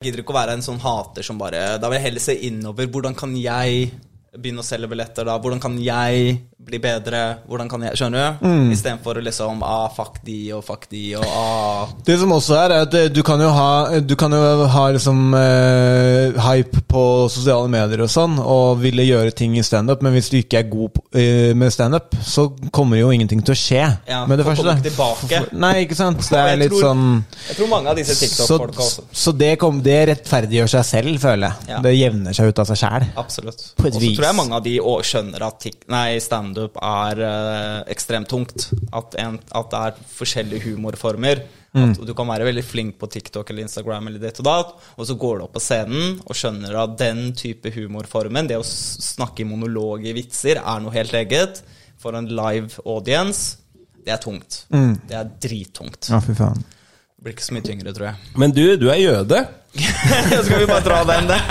gidder ikke å være en sånn hater som bare Da vil jeg heller se innover. Hvordan kan jeg begynne å selge billetter da? Hvordan kan jeg bli bedre? Hvordan kan jeg Skjønner du? Mm. Istedenfor liksom ah, fuck de og fuck de og ah Det som også er, er at eh, du kan jo ha Du kan jo ha liksom eh, hype på sosiale medier og sånn, og ville gjøre ting i standup, men hvis du ikke er god på- eh, med standup, så kommer jo ingenting til å skje Ja, med det første. tilbake. Nei, ikke sant? Det er litt tror- sånn Jeg tror mange av disse TikTok-folka også. så det, kom, det rettferdiggjør seg selv, føler jeg. Ja. Det jevner seg ut av seg sjæl. Absolutt. Og så tror jeg mange av de også skjønner at nei, standup er eh, ekstremt tungt. At, en, at det er forskjellige humorformer. Mm. At du kan være veldig flink på TikTok eller Instagram, eller ditt og datt, og så går du opp på scenen og skjønner at den type humorformen, det å snakke i monolog i vitser, er noe helt eget. For en live audience, det er tungt. Det er drittungt. Mm. Ja, fy faen. Det blir ikke så mye tyngre, tror jeg. Men du, du er jøde. Skal vi bare dra den der?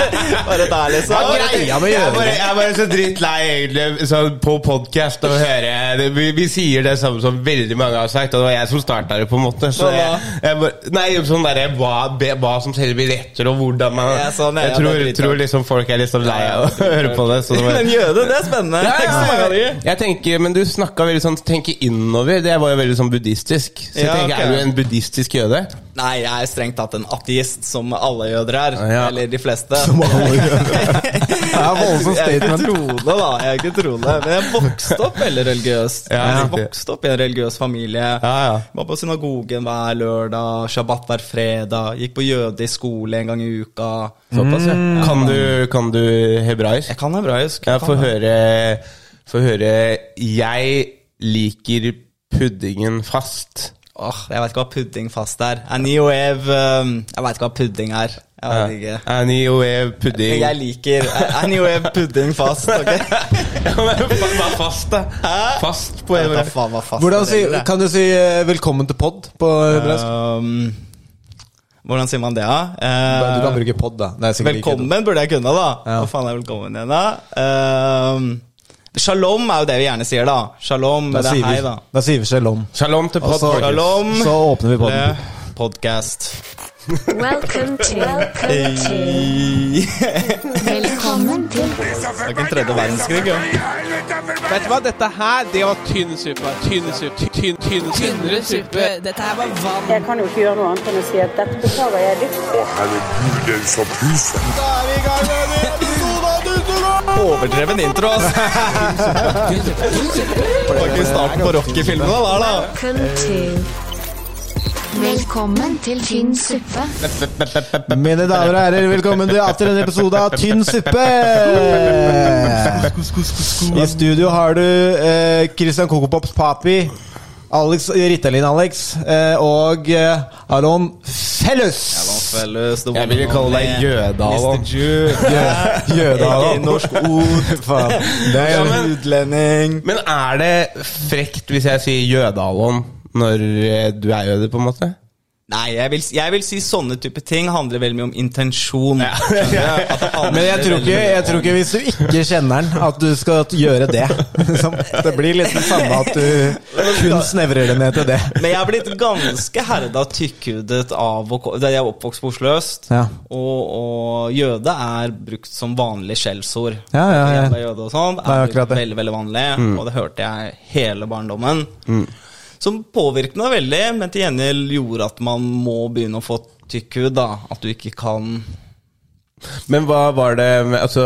Bare der, liksom? greia med Jeg er jøder? bare, jeg er bare så drittlei egentlig sånn på podkast å høre det, vi, vi sier det samme som veldig mange har sagt, og det var jeg som starta det, på en måte. Så jeg, jeg bare, nei, sånn derre hva, hva som selger billetter, og hvordan man Ja, sånn, ja, Jeg tror, tror liksom folk er litt sånn lei av å høre på det. Så det Men jøde, det er spennende. Det er ikke ja, så mange av de. ja. Jeg tenker, Men du snakka veldig sånn tenke innover. Det var jo veldig sånn buddhistisk. Så jeg tenker, okay. Er du en buddhistisk jøde? Nei, jeg er strengt tatt en ateist, som alle jøder er. Ja. Eller de fleste. Som Det er voldsomt Jeg er ikke troende, da. Jeg er ikke troende Men jeg vokste opp veldig religiøst. Ja, jeg vokste opp i en religiøs familie. Ja, ja. Var på synagogen hver lørdag, shabbat hver fredag. Gikk på jødisk skole en gang i uka. Såpass, ja. Kan du, kan du hebraisk? Jeg kan hebraisk. Jeg får kan høre, får høre Jeg liker puddingen fast. Åh, jeg vet ikke hva pudding fast er. Ani oev um, Jeg vet ikke hva pudding er. Jeg vet ikke. Annie og Ev pudding. Jeg liker Ani oev pudding fast. ok? Ja, men Hva er fast, da? Fast på Jeg vet da hebraisk. faen hva fast Hvordan si, kan du si eh, 'velkommen til pod' på hebraisk? Um, hvordan sier man det, da? Eh, du kan bruke pod, da. Det er sikkert like velkommen burde jeg kunne, da. Ja. Hva faen er velkommen igjen, da? Um, shalom er jo det vi gjerne sier, da. Shalom, Da det er hei, da. da sier vi shalom. Shalom til podcast så- Shalom. Så åpner vi podden. Podcast. Welcome to, welcome to. Velkommen til Det er ikke en tredje verdenskrig, jo. Vet du hva, dette her, det var tynn suppe. Tynn suppe. Tynn, tynn, tynnere suppe. Dette her var vann. Jeg kan jo ikke gjøre noe annet enn å si at dette beklager jeg dypt. Overdreven intro, ass. Det var ikke starten på Rocky-filmene der, da. Welcome. Velkommen til tynn suppe. Mine damer og herrer, velkommen til atter en episode av Tynn suppe! I studio har du eh, Christian Kokopops Papi, Alex Rittalin-Alex eh, og eh, Alon Fellus. Jeg ville kalle deg jødalon Mr. Jew. Jøda. Ikke norsk ord. Faen. Det er jo men- Utlending. Men er det frekt hvis jeg sier jøde-Alon når eh, du er jøde, på en måte? Nei, jeg vil, jeg vil si sånne type ting handler veldig mye om intensjon. Ja. Men jeg tror, ikke, jeg tror ikke hvis du ikke kjenner den, at du skal gjøre det. Det blir litt det samme at du kun snevrer det ned til det. Men jeg er blitt ganske herda tykkhudet av å Jeg er oppvokst på Oslo øst, Ja. og, og jøde er brukt som vanlig skjellsord. Ja, ja, ja. Jøde og sånn er er veldig, veldig vanlig, og det hørte jeg hele barndommen. Som påvirket meg veldig, men til gjengjeld gjorde at man må begynne å få tykk hud. da At du ikke kan Men hva var det Altså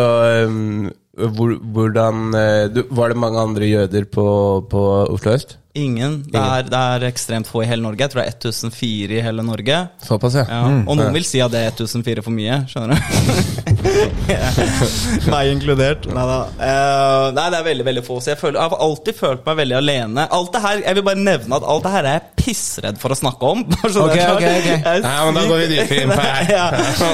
um, Hvordan eh, Var det mange andre jøder på, på Oslo øst? Ingen. Det er, det er ekstremt få i hele Norge. Jeg tror det er 1004 i hele Norge. Såpass, ja. Ja. Og noen vil si at det er 1004 for mye, skjønner du? Meg inkludert. Neida. Uh, nei, det er veldig veldig få. Så jeg, føler, jeg har alltid følt meg veldig alene. Alt det her, Jeg vil bare nevne at alt det her er jeg pissredd for å snakke om. Bare okay, det er Ok, klart. ok, ok. Er Nei, men da går vi dypere inn på her. ja.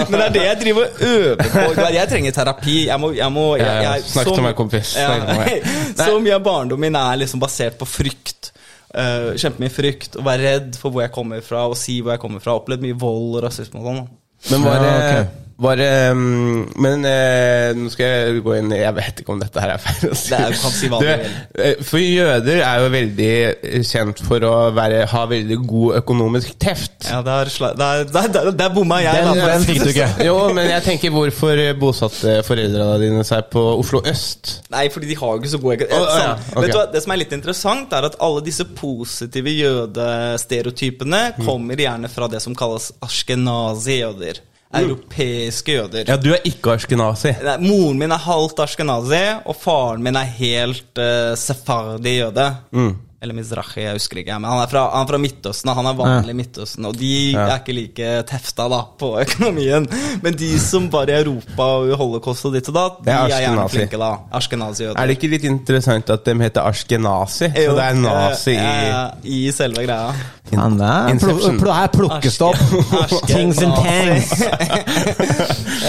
Men det er det jeg driver og øver på. Jeg trenger terapi. Jeg må, jeg må jeg, Ja, ja. jeg, Snakk til meg, kompis. Snakk til meg. Ja, så mye av barndommen min er liksom basert på frykt. Uh, Kjempemye frykt. Å være redd for hvor jeg kommer fra, og si hvor jeg kommer fra. Opplevd mye vold og rasisme og sånn. Men var det, Ja, ok. Var mm, Men uh, nå skal jeg gå inn Jeg vet ikke om dette her er feil si. Det er- du si du eh, For jøder er jo veldig eh, kjent for å være, ha veldig god økonomisk teft. Ja, der, der, der, der, der bomma jeg. Den, da. den fikk du ikke. Jo, men jeg tenker hvorfor bosatte foreldrene dine seg på Oslo øst? Nei, fordi de har jo ikke så god økonomi. Oh, ja, okay. Vet du hva, Det som er litt interessant, er at alle disse positive jødestereotypene Mm. kommer gjerne fra det som kalles ashkenazi-jøder. Europeiske jøder. Ja, du er ikke ashkenazi. Nei, moren min er halvt ashkenazi, og faren min er helt uh, sefardi jøde. Mm. Eller mizrahi, jeg husker ikke. Men han er fra, han er fra Midtøsten, han er vanlig i Midtøsten. Og de er ikke like tefta da på økonomien. Men de som var i Europa og i holocaust og ditt og datt, de er er gjerne flinke, da. Ashkenazi-jøder. Er det ikke litt interessant at de heter ashkenazi? Så det er nazi i I selve greia. Han er, Inception. pl her plukkes det opp. Things and tangs.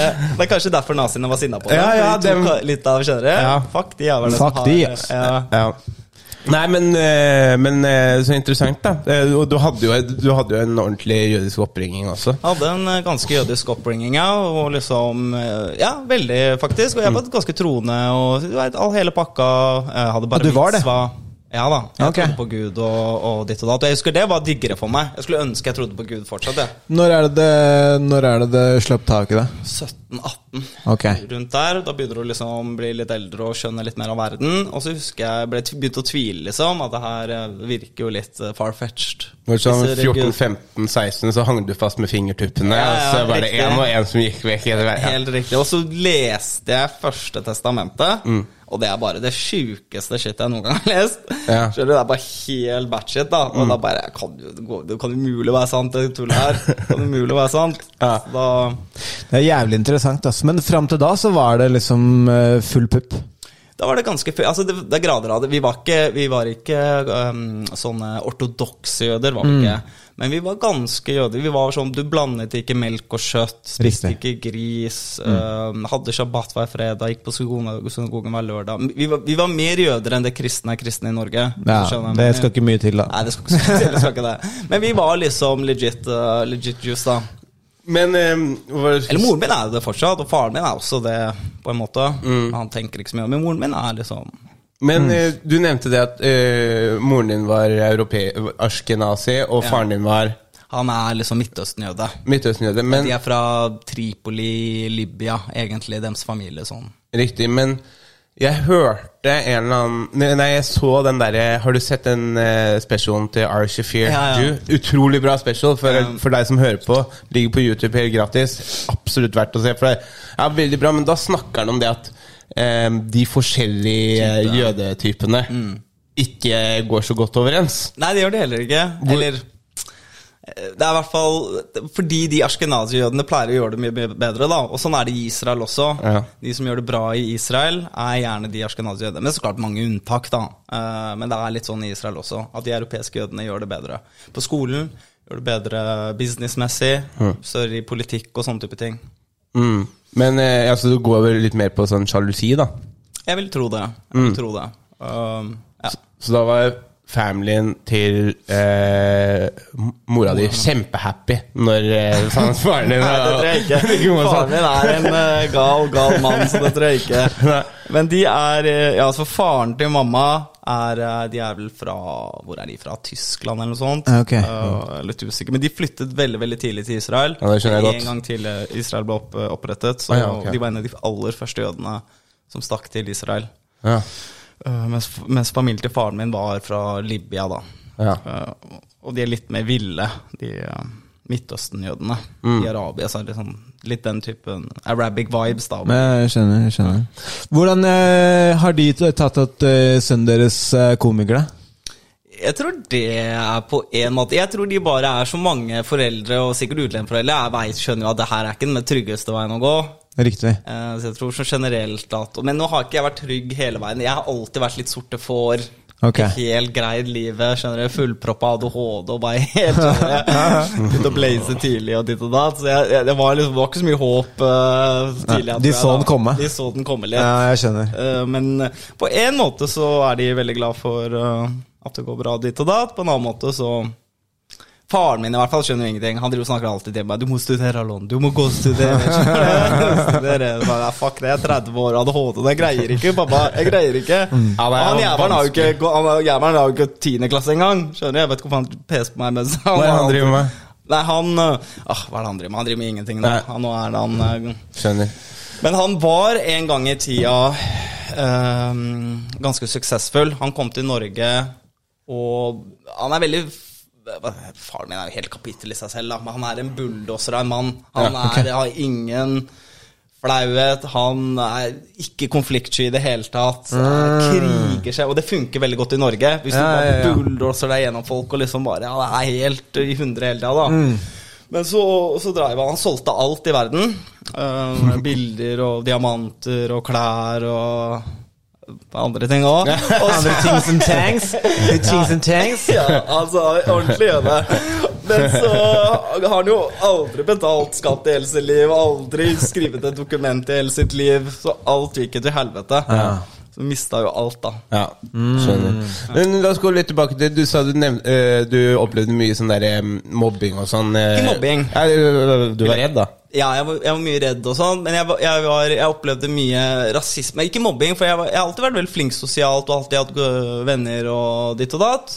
Eh, Det er kanskje derfor naziene var sinna på det. Ja, ja, de tok dem- litt av, skjønner du? Ja. Fuck de jævlene som har ja. Nei, men, eh, men eh, så interessant, da. Eh, Og du hadde jo, du hadde jo en ordentlig jødisk oppringning også. Hadde en ganske jødisk oppringning, ja. Og liksom Ja, veldig, faktisk. Og jeg var ganske troende, og du vet, all hele pakka. Jeg hadde bare Ja, du var det? Ja da. Jeg okay. trodde på Gud og, og ditt og datt. Jeg husker det var diggere for meg. Jeg skulle ønske jeg trodde på Gud fortsatt. jeg. Når er det det, når er det, det slapp tak i det? 17-18. Ok. Rundt der. Da begynner du liksom bli litt eldre og skjønne litt mer av verden. Og så husker jeg ble begynte å tvile, liksom. At det her eh, virker jo litt eh, far-fetched. Når du sånn 14-15-16 så hang du fast med fingertuppene, Ja, ja, og så var det én og én som gikk vekk. Ja. Helt riktig. Og så leste jeg Første testamentet, Mm. Og det er bare det sjukeste shit jeg noen gang har lest. Ja. Mm. Skjønner du, Det er bare helt batshit, da. Og da bare kan det kan umulig være sant, det tullet her. Kan umulig være sant. Ja. Da Det er jævlig interessant, ass. Men fram til da så var det liksom eh, full pupp. Da var det ganske Altså, det, det er grader av det. Vi var ikke, vi var ikke um, sånne ortodokse jøder, var vi Mm. ikke. Men vi var ganske jøder. Vi var sånn, Du blandet ikke melk og kjøtt, spiste Mm. ikke gris, um, hadde shabbat hver fredag, gikk på synagogen hver lørdag. Vi var, vi var mer jøder enn det kristne er kristne i Norge. Ja, det skal ikke mye til, da. Nei, det skal ikke det skal ikke det. Men vi var liksom legit, uh, legit juice, da. Men um, Eller moren min er det fortsatt, og faren min er også det, på en måte. Mm. Han tenker ikke så mye, men moren min er liksom Men eh, du nevnte det at eh, moren din var ashkenazi, og Ja. faren din var Han er liksom Midtøsten-jøde. midtøstenjøde. Men De er fra Tripoli, Libya, egentlig, deres familie sånn. Riktig, men jeg hørte en eller annen Nei, jeg så den derre Har du sett den uh, specialen til R. Shafir? Ja, ja. Du, utrolig bra special for, um, for deg som hører på. Ligger på YouTube helt gratis. Absolutt verdt å se. For deg. Ja, veldig bra, men da snakker han om det at eh, de forskjellige Type. jødetypene ikke går så godt overens. Nei, det gjør det heller ikke. Eller eh, Det er i hvert fall fordi de ashkenazi-jødene pleier å gjøre det mye mye bedre. da Og sånn er det i Israel også. Ja. De som gjør det bra i Israel, er gjerne de ashkenazi-jødene. Men så klart mange unntak, da. Eh, Men det er litt sånn i Israel også, at de europeiske jødene gjør det bedre. På skolen gjør det bedre businessmessig, større i politikk og sånne type ting. Mm. Men eh, altså, du går vel litt mer på sånn sjalusi, da. Jeg vil tro det. Jeg vil tro det. Um, ja. Så da var familien til eh, mora di kjempehappy når eh, faren din Nei, det tror jeg ikke. Faren din min er en eh, gal, gal mann, så det tror jeg ikke. Men de er eh, Ja, altså faren til mamma er eh, De er vel fra Hvor er de fra? Tyskland eller noe sånt? Okay. ok. Eh, litt usikker. Men de flyttet veldig veldig tidlig til Israel. Ja, det skjønner jeg godt. En gang til eh, Israel ble opp, opprettet. Så Ah, ja, okay. de var en av de aller første jødene som stakk til Israel. Ja. Uh, mens, mens familien til faren min var fra Libya, da. Ja. Uh, og de er litt mer ville, de uh, Midtøsten-jødene. Mm. I Arabia så er det sånn, litt den typen Arabic vibes, da. Men jeg skjønner. jeg skjønner Hvordan eh, har de tatt at eh, sønnen deres er komiker, da? Jeg tror det er på en måte Jeg tror de bare er så mange foreldre, og sikkert utlendingforeldre, jeg vet, skjønner jo at det her er ikke den tryggeste veien å gå. Riktig. Eh, så jeg tror så generelt at Men nå har ikke jeg vært trygg hele veien. Jeg har alltid vært litt sorte får. Ok. Ikke Helt greid livet. skjønner du Fullproppa ADHD og bare helt skjønner? Begynte å blaze tidlig og ditt og datt. Så jeg, jeg, det, var liksom, det var ikke så mye håp uh, tidlig. Nei, de så den komme. De så den komme litt. Ja, jeg skjønner. Uh, men eh, på en måte så er de veldig glad for uh, at det går bra ditt og datt. På en annen måte så Faren min i hvert fall skjønner ingenting. Han driver og snakker alltid til meg 'Du må studere, Alon. Du må gå og studere.' studere. Bare, Fuck det, jeg er 30 år ADHD. Jeg greier ikke, pappa. Jeg greier ikke. Mm. Ja, han jævelen har jo ikke Han har jo ikke tiendeklasse engang. Skjønner du? Jeg vet ikke hvorfor han peser på meg mens han Hva er han driver med? Nei, han øh, ah, Hva er det han driver med? Han driver med ingenting nå. Han, nå er det han øh, Skjønner. men han var en gang i tida øh, ganske suksessfull. Han kom til Norge, og han er veldig Faren min er jo helt kapittel i seg selv, da, men han er en bulldoser av en mann. Han Ja, okay. er, har ingen flauhet, han er ikke konfliktsky i det hele tatt. Han kriger seg, og det funker veldig godt i Norge. Hvis Ja, du bare ja, ja. bulldoser deg gjennom folk og liksom bare Ja, det er helt i hundre hele tida, da. Men så, så dreiv han Han solgte alt i verden. Uh, bilder og diamanter og klær og andre ting òg. Andre things and tanks. Things and tanks. Ja, altså ordentlig gjør det. Men så har han jo aldri betalt skatt i hele sitt liv, aldri skrevet et dokument i hele sitt liv, så alt gikk til helvete. Så mista jo alt, da. Ja, skjønner. Men la oss gå litt tilbake til Du sa du, nevn, eh, du opplevde mye sånn der eh, mobbing og sånn. eh. Ikke mobbing. Ja, du var redd, da? Ja, jeg var, jeg var mye redd og sånn, men jeg, jeg, var, jeg opplevde mye rasisme. Ikke mobbing, for var, jeg har alltid vært veldig flink sosialt og alltid hatt venner og ditt og datt.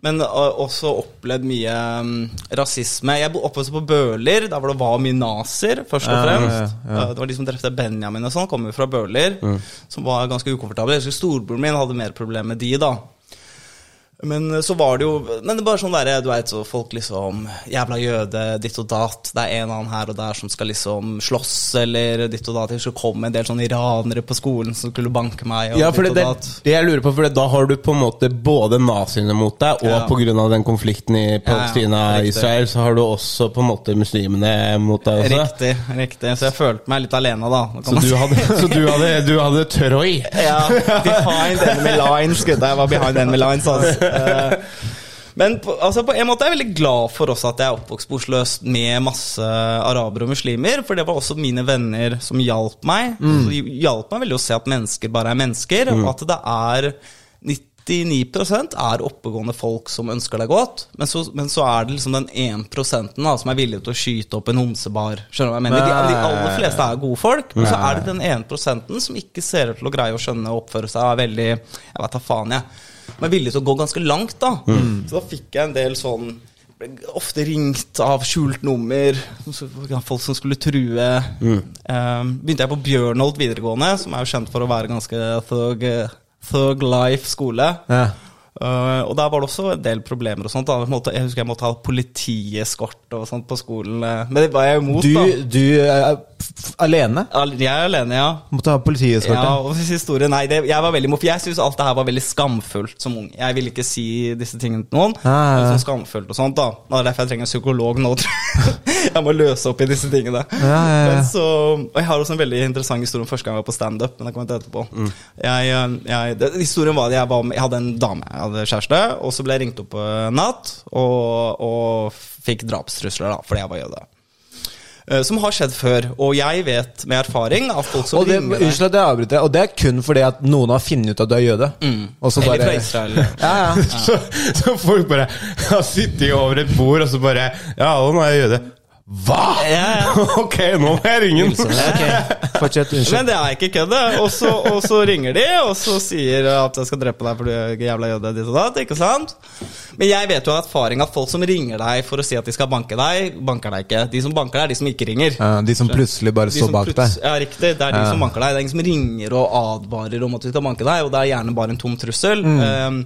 Men uh, også opplevd mye um, rasisme. Jeg oppvokste på Bøler, der hvor det var mye nazier, først og fremst. ja, ja. Uh, Det var de som drepte Benjamin og sånn, kom jo fra Bøler, som var ganske ukomfortable. Jeg husker Storebroren min hadde mer problemer med de, da. Men eh, så var det jo Men det er bare sånn derre, du veit, så folk liksom Jævla jøde, ditt og datt. Det er en annen her og der som skal liksom slåss, eller ditt og datt. Det skulle komme en del sånne iranere på skolen som skulle banke meg. Ja, for det, det, det jeg lurer på, for da har du på en måte både naziene mot deg, og Ja. av den konflikten i ja, Palestina og ja, Israel, så har du også på en måte muslimene mot deg også. Riktig, riktig. Så jeg følte meg litt alene, da. Så du hadde, så du hadde, du hadde Troy? Ja, behind enemy lines, gutta. Jeg var behind enemy lines, altså. Eh, Men på, altså på en måte er jeg veldig glad for også at jeg er oppvokst på Oslo øst med masse arabere og muslimer, for det var også mine venner som hjalp meg. Så hjalp meg veldig å se at mennesker bare er mennesker, og at det er 99% er oppegående folk som ønsker deg godt, men så, men så er det liksom den 1 da, som er villig til å skyte opp en homsebar. Skjønner du hva jeg mener? De, de aller fleste er gode folk, men så er det den 1 som ikke ser ut til å greie å skjønne og oppføre seg. Er veldig Jeg vet da faen, jeg. Men villig til å gå ganske langt, da. Så da fikk jeg en del sånn Ofte ringt av skjult nummer, folk som skulle true. Eh, begynte jeg på Bjørnholt videregående, som er jo kjent for å være ganske thug, thug life skole. Ja. Uh, og der var det også en del problemer og sånt. Da. Jeg, husker jeg måtte ha politieskort og sånt på skolen. eh, Men det var jeg imot, Du, da. du f- alene? Jeg er alene, ja. Måtte ha politieskorte? Ja, og historie, nei, det, jeg var veldig jeg syns alt det her var veldig skamfullt som ung. Jeg ville ikke si disse tingene til noen. Ja, ja, ja. Sånn skamfullt og sånt, da. Det er derfor jeg trenger en psykolog nå, tror jeg. Jeg må løse opp i disse tingene. Ja, ja, ja. Men så, og jeg har også en veldig interessant historie om første gang jeg var på standup. Men det kommer jeg til etterpå. Mm. Jeg, eh, jeg, det, historien var at jeg, var, med- jeg hadde en dame, jeg hadde kjæreste, og så ble jeg ringt opp på natt og, og fikk drapstrusler da, fordi jeg var jøde. Eh, Som har skjedd før. Og jeg vet med erfaring at folk som det, ringer deg- unnskyld at jeg avbryter, og det er kun fordi at noen har funnet ut at du er jøde. Og så Eller bare fra Israel. Ja, ja. Så, så folk bare har sittet over et bord, og så bare Ja, nå er jeg jøde. Hva?! Ja, ja. Ok, nå må jeg ringe den. Ok, Fortsett. Unnskyld. Men det er ikke kødd. Og så, ringer de, og så sier at jeg skal drepe deg fordi du er jævla jøde. Ditt og datt, ikke sant? Men jeg vet jo av erfaring at folk som ringer deg for å si at de skal banke deg, banker deg ikke. De som banker deg, er de som ikke ringer. Ja, de som plutselig bare står bak deg. Ja, riktig. Det er de Ja. som banker deg. Det er ingen som ringer og advarer om at de skal banke deg, og det er gjerne bare en tom trussel. Mm. Um,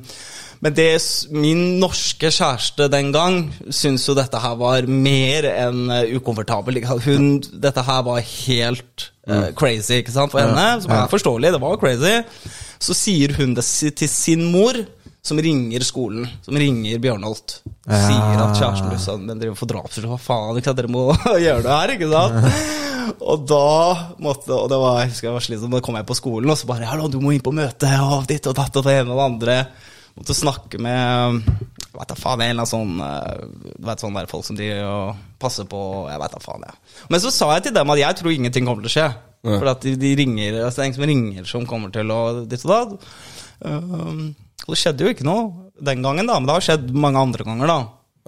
men det min norske kjæreste den gang syntes jo dette her var mer enn uh, ukomfortabel. Hun, dette her var helt uh, crazy ikke sant, for henne, som er forståelig. Det var crazy. Så sier hun det til sin mor, som ringer skolen, som ringer Bjørnholt. Sier at kjæresten deres den driver for drapsforsøk. Hva faen, ikke sant? dere må gjøre det her, ikke sant? Og da måtte Og det var, jeg husker jeg var slitsom, da kom jeg på skolen, og så bare Hallo, du må inn på møte, og ditt og datt og det ene og det andre. Måtte snakke med Jeg vet da faen, en eller annen sånn eh, Du vet sånn der folk som driver og passer på Jeg vet da faen, jeg. Men så sa jeg til dem at jeg tror ingenting kommer til å skje. For at de, de ringer altså Det er ingen som ringer som kommer til å ditt og datt. Um, og det skjedde jo ikke noe den gangen, da, men det har skjedd mange andre ganger, da.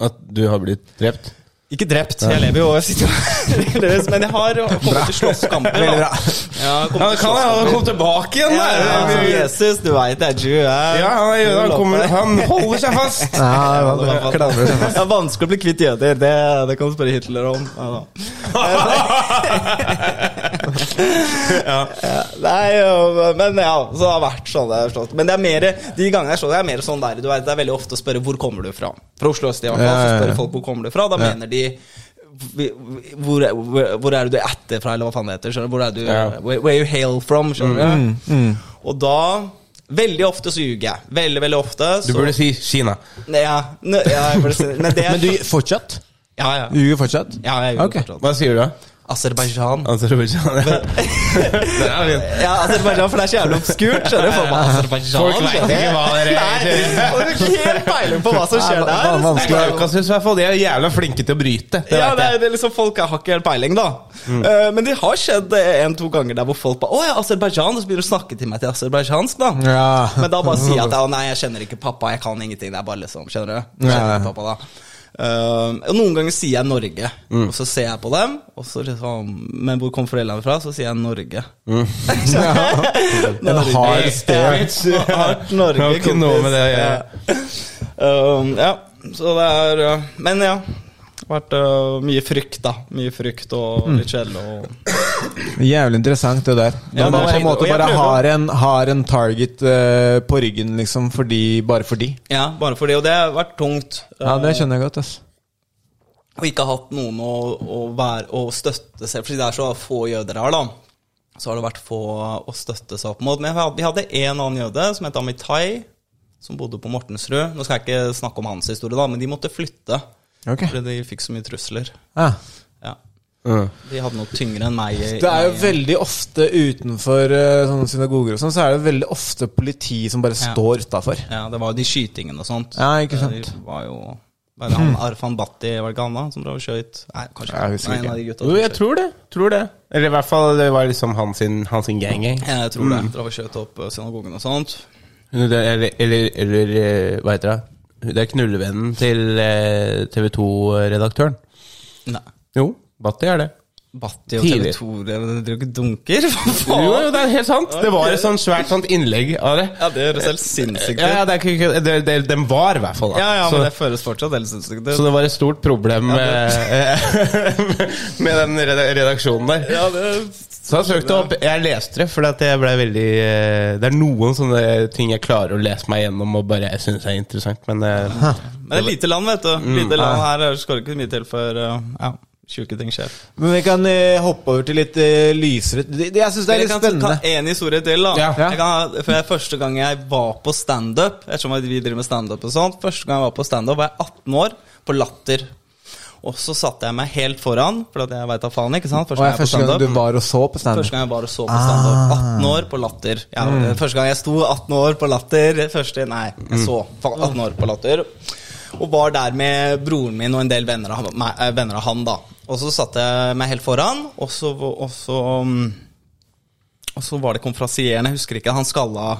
At du har blitt drept? Ikke drept, jeg lever jo. Jeg sitter jo Men jeg har kommet til slåsskamper. Veldig bra. Ja, jeg Ja, til kan jeg komme tilbake igjen? Ja, ja, ja, Jesus, du veit det er Jew. Ja, han, er- han, kommer, han holder seg fast. Ja, det var. Det er vanskelig å bli kvitt jøder, det, det kan du spørre Hitler om. Ja, da. Ja. Nei, men ja, så det har vært sånn det er slått. Men det er mer, de gangene jeg slår, det er mer sånn der, du vet, det er veldig ofte å spørre hvor kommer du fra. Fra Oslo øst i hvert fall, så spør folk hvor kommer du fra. Da mener de hvor, hvor, hvor er du etter fra, eller hva faen det heter? Skjønner? Hvor er du, Ja. where, where you hail from? Skjønner du? Og da Veldig ofte så ljuger jeg. Veldig, veldig ofte. Du burde si Kina. ja, ja, burde si Men det Men du fortsatt? Ja, ja. Du ljuger fortsatt? ja jeg ljuger okay. fortsatt. Hva sier du da? Aserbajdsjan. Aserbajdsjan. Ja. Den er fin. Ja, Aserbajdsjan, for det er så jævlig obskurt. Skjønner du? for meg Aserbajdsjan, Folk veit ikke hva det er. Nei, har ikke helt peiling på hva som skjer der. vanskelig. Kaukasus, i hvert fall. De er jævla flinke til å bryte. Det Ja, det er, det liksom Folk har ikke helt peiling, da. Eh, men det har skjedd en-to ganger der hvor folk bare 'Å ja, Aserbajdsjan', og så begynner de å snakke til meg til aserbajdsjansk, da. Ja. Men da bare sier jeg at «Å, nei, jeg kjenner ikke pappa, jeg kan ingenting. Det er bare liksom, skjønner du? Jeg kjenner Ja. pappa da Eh, og Noen ganger sier jeg Norge, Mm. og så ser jeg på dem. Og så liksom, Men hvor kom foreldrene fra? Så sier jeg Norge. Mm. En hard. Ja, hardt Norge. kompis. ikke noe med det. Ja. Uh, ja, så det er uh, Men ja. Vært uh, mye frykt, da. Mye frykt og Mm. litt kjedelig. Og... Jævlig interessant, det der. Når Ja, man på en måte bare har en, har en target uh, på ryggen, liksom, fordi, bare fordi. Ja, bare fordi. Og det har vært tungt. Ja, det uh, skjønner jeg godt, ass. Og ikke ha hatt noen å, å, være, å støtte seg Fordi det er så få jøder her, da. Så har det vært få å støtte seg opp mot. Men vi hadde- en annen jøde som het Amitai, som bodde på Mortensrud. Nå skal jeg ikke snakke om hans historie, da, men de måtte flytte. Okay. Fordi de fikk så mye trusler. Ja. Mm. De hadde noe tyngre enn meg. i- Det er jo veldig ofte utenfor eh, sånne synagoger og sånn, så er det veldig ofte politi som bare Ja. står utafor. Ja, det var jo de skytingene og sånt. Ja, ikke sant. Det var jo var det han Arfan Bhatti, var det ikke han da, som drev og skøyt? Nei, kanskje Jeg husker Nei, ikke. en av de gutta Jo, jeg tror det. Tror det. Eller i hvert fall, det var liksom hans sin, gang-gang. Ja, jeg tror det. Drev og skjøt opp eh, synagogen og sånt. Det- Eller, eller, eller eh, hva heter det? Det er knullevennen til TV 2-redaktøren. Nei. Jo, Batti er det. Batti og. TV 2 dere driver ikke dunker? Hva faen? jo, det er helt sant. Det var et sånt svært sånt innlegg av det. Ja, det høres helt sinnssykt ut. Ja, ja, det er ikke, det, det, den var i hvert fall. da. Ja, ja, så, men det føles fortsatt helt sinnssykt ut. så det var et stort problem med, med den redaksjonen der. Ja, det Så jeg søkte opp Jeg leste det, for jeg ble veldig eh, Det er noen sånne ting jeg klarer å lese meg gjennom og bare jeg synes er interessant, men eh, Men det er lite land, vet du. Mm. Lite land her eh, skal det ikke mye til før uh, ja, sjuke ting skjer. Men vi kan eh, hoppe over til litt eh, lysere det, det, Jeg syns det er Jeg litt kan spennende. ta en historie til, da. Ja. Ja. Jeg kan, for er første gang jeg var på standup, ettersom vi driver med standup og sånt, første gang jeg var på standup, var jeg 18 år, på Latter. Og så satte jeg meg helt foran, for at jeg veit da faen, ikke sant? Første gang, jeg første gang du var og så på standup. Første gang jeg var og så på standup. 18 år på Latter. Ja, Første gang jeg sto 18 år på Latter Første, Nei, jeg så 18 år på Latter. Og var der med broren min og en del venner av, meg, eh, venner av han, da. Og så satte jeg meg helt foran, og så, og så, mm, og så var det konferansierende, jeg husker ikke, han skalla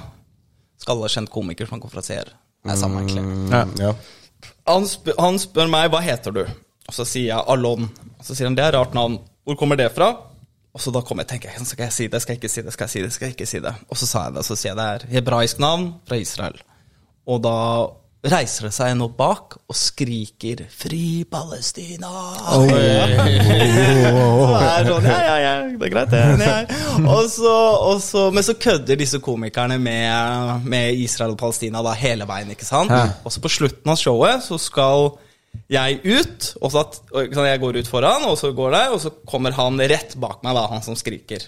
Skalla kjent komiker som han konferansierer. Det er samme, egentlig. Ja. ja. Han, sp han spør meg hva heter du Og så sier jeg Alon Og så sier han det er et rart navn Hvor kommer det fra? Og så da kommer jeg tenker jeg Skal jeg si det? Skal jeg ikke si det? Skal jeg si det? Skal jeg ikke si det? Og så sa jeg det Så sier jeg det er hebraisk navn fra Israel Og da reiser det seg opp bak Og skriker Fri Palestina så er det sånn, ja, ja, ja, det er greit det ja. og så, og så, Men så kødder disse komikerne med, med Israel og Palestina da hele veien, ikke sant? Ja. Og så på slutten av showet så skal jeg ut, og så at, jeg går ut foran, og så går det, og så kommer han rett bak meg, da, han som skriker.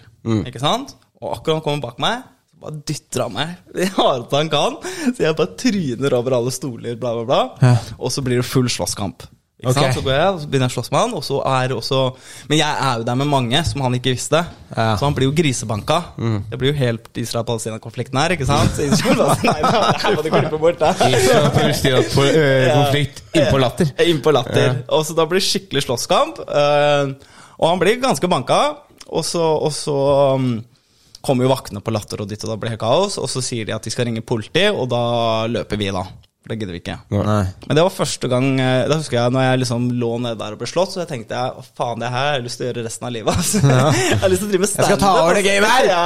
Ikke sant? Og akkurat han kommer bak meg, bare dytter han meg det hardeste han kan. Så jeg bare tryner over alle stoler, bla, bla, bla. Ja. Og så blir det full slåsskamp. Ikke okay. sant? Så går jeg, og så begynner jeg å slåss med han, og så er det også Men jeg er jo der med mange som han ikke visste. Ja. Så han blir jo grisebanka. Det blir jo helt Israel-Palestina-konflikten her, ikke sant? Så Israel bare, Nei, nei, det her må du klippe bort. da. Palestina-konflikt innpå latter. Innpå latter. Og så da blir det skikkelig slåsskamp. og han blir ganske banka, og så, og så um, kommer jo vaktene på latter, og ditt og da blir det kaos. Og så sier de at de skal ringe politi, og da løper vi, da. For det gidder vi ikke. Nei. Men det var første gang eh, Da husker jeg når jeg liksom lå nede der og ble slått, så jeg tenkte jeg, «Å, faen, det her har jeg lyst til å gjøre resten av livet. Altså. Jeg har lyst til å drive med Jeg skal ta over det altså. gamet her! Ja,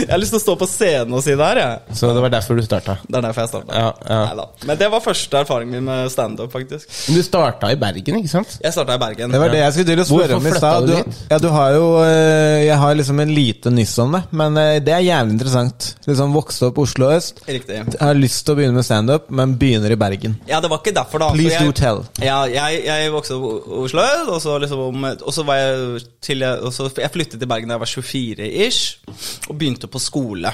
jeg har lyst til å stå på scenen og si det her, jeg. Så det var derfor du starta. Det er derfor jeg starta. Ja, ja. Neida. Men det var første erfaringen min med standup, faktisk. Men du starta i Bergen, ikke sant? Jeg starta i Bergen. Det var det jeg skulle til å spørre om i stad. ja, du har jo eh, Jeg har liksom en lite nyss om det, men eh, det er jævlig interessant. Liksom Vokste opp Oslo øst. Riktig. Jeg har lyst til å begynne med standup, men begynner i Bergen. Ja, det var ikke derfor, da. Please jeg, do tell. Ja, jeg, jeg vokste opp i Oslo, og så liksom Og så var jeg til og så, Jeg flyttet til Bergen da jeg var 24-ish, og begynte på skole.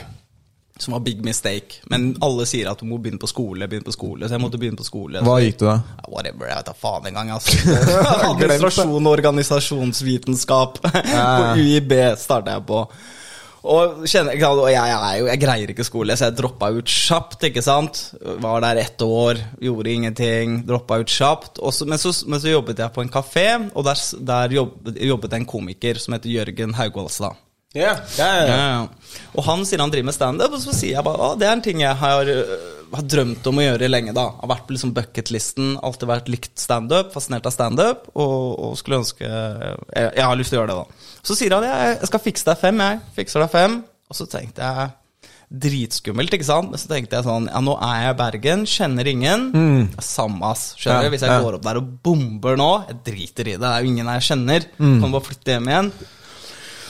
Som var big mistake. Men alle sier at du må begynne på skole, begynne på skole. Så jeg måtte begynne på skole. Hva gikk du da? Ja, Whatever, jeg vet da faen engang. Altså. Administrasjon og organisasjonsvitenskap på UiB starta jeg på. Og, kjenner, og jeg, jeg, jeg greier ikke skole, så jeg droppa ut kjapt. ikke sant? Var der ett år, gjorde ingenting, droppa ut kjapt. Og så, men, så, men så jobbet jeg på en kafé, og der, der jobbet, jobbet en komiker som heter Jørgen Haugvoldstad. Ja, ja, Ja, ja. Og han sier han driver med standup, og så sier jeg bare at det er en ting jeg har, øh, har drømt om å gjøre lenge. da Har vært på liksom bucketlisten, alltid vært likt standup, fascinert av standup, og, og skulle ønske jeg, jeg har lyst til å gjøre det, da. Så sier han jeg, skal fikse deg fem, jeg. Fikser deg fem. Og så tenkte jeg Dritskummelt, ikke sant? Men så tenkte jeg sånn Ja, nå er jeg i Bergen, kjenner ingen. Samme ass. Skjønner Ja, du? Hvis jeg ja. går opp der og bomber nå, jeg driter i det. Det er jo ingen jeg kjenner. Kan bare flytte hjem igjen.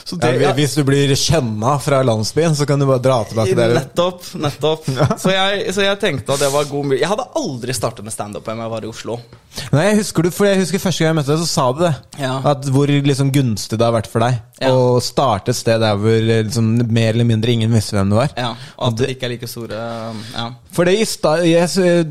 Så Ja, hvis du blir kjenna fra landsbyen, så kan du bare dra tilbake der. Nettopp. nettopp så, jeg, så jeg tenkte at det var god mulighet. Jeg hadde aldri startet med standup om jeg var i Oslo. Nei, jeg husker, du, for jeg husker Første gang jeg møtte deg, så sa du det. Ja. At Hvor liksom gunstig det har vært for deg Ja. å starte et sted der hvor liksom, mer eller mindre ingen visste hvem du var. Ja, Og at det ikke er like store Ja. For det,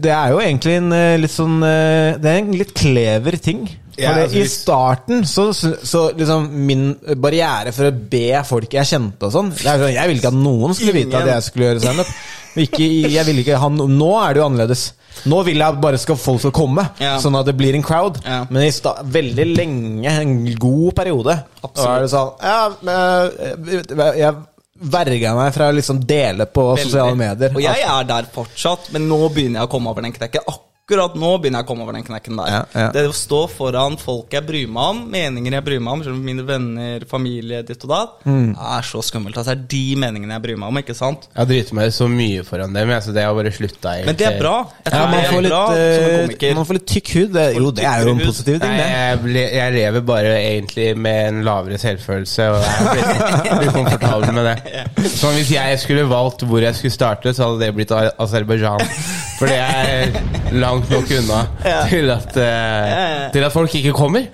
det er jo egentlig en eh, litt sånn eh, Det er en litt klever ting. For Ja, altså, I starten så, så, liksom min barriere for å be folk jeg kjente og sånn sånn, Jeg ville ikke at noen skulle vite at jeg skulle gjøre standup. Jeg ville ikke ha Nå er det jo annerledes. Nå vil jeg bare skal folk skal komme, Ja. sånn at det blir en crowd. Ja. Men i sta veldig lenge, en god periode, Absolutt. er det sånn Ja, eh, jeg verga meg fra å liksom dele på sosiale medier. Og jeg er der fortsatt, men nå begynner jeg å komme over den knekken. Akkurat nå begynner jeg å komme over den knekken der. Ja, ja. Det å stå foran folk jeg bryr meg om, meninger jeg bryr meg om, som mine venner, familie, ditt og datt, Mm. er så skummelt. Altså, det er de meningene jeg bryr meg om, ikke sant? Jeg driter meg så mye foran dem, jeg, så det har bare slutta egentlig. Men det er bra. Jeg Ja, man får er litt, bra eh, man får litt tykk hud. Det, jo, det er jo en positiv ting, det. jeg, jeg lever bare egentlig med en lavere selvfølelse, og jeg blir komfortabel med det. Så hvis jeg skulle valgt hvor jeg skulle starte, så hadde det blitt Aserbajdsjan. For det er langt nok unna til, at, uh, til at folk ikke kommer.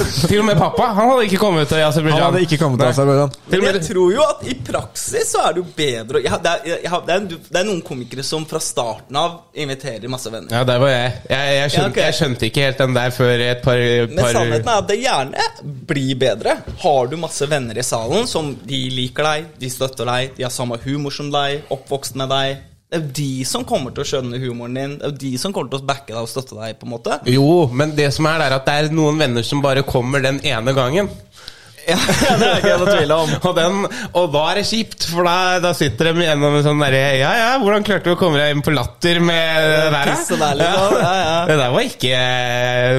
Til og med pappa. Han hadde ikke kommet til Aserbajdsjan. Han hadde ikke kommet til Aserbajdsjan. Men jeg tror jo at i praksis så er det jo bedre jeg, det, er, jeg, det, er, det er noen komikere som fra starten av inviterer masse venner. Ja, der var jeg. Jeg, jeg, skjønte, Ja, okay. jeg skjønte ikke helt den der før et par, Men sannheten er at det gjerne blir bedre. Har du masse venner i salen som de liker deg, de støtter deg, de har samme humor som deg, oppvokst med deg Det er jo de som kommer til å skjønne humoren din. Det er jo de som kommer til å backe deg og støtte deg. på en måte Jo, men det som er, det er at det er noen venner som bare kommer den ene gangen. Ja, Det er ikke noe tvil om. Og, den, og da er det kjipt, for da, da sitter de igjennom en sånn derre Ja, ja, hvordan klarte du å komme deg inn på latter med det der? da?» Liksom. Ja, ja. Det der var ikke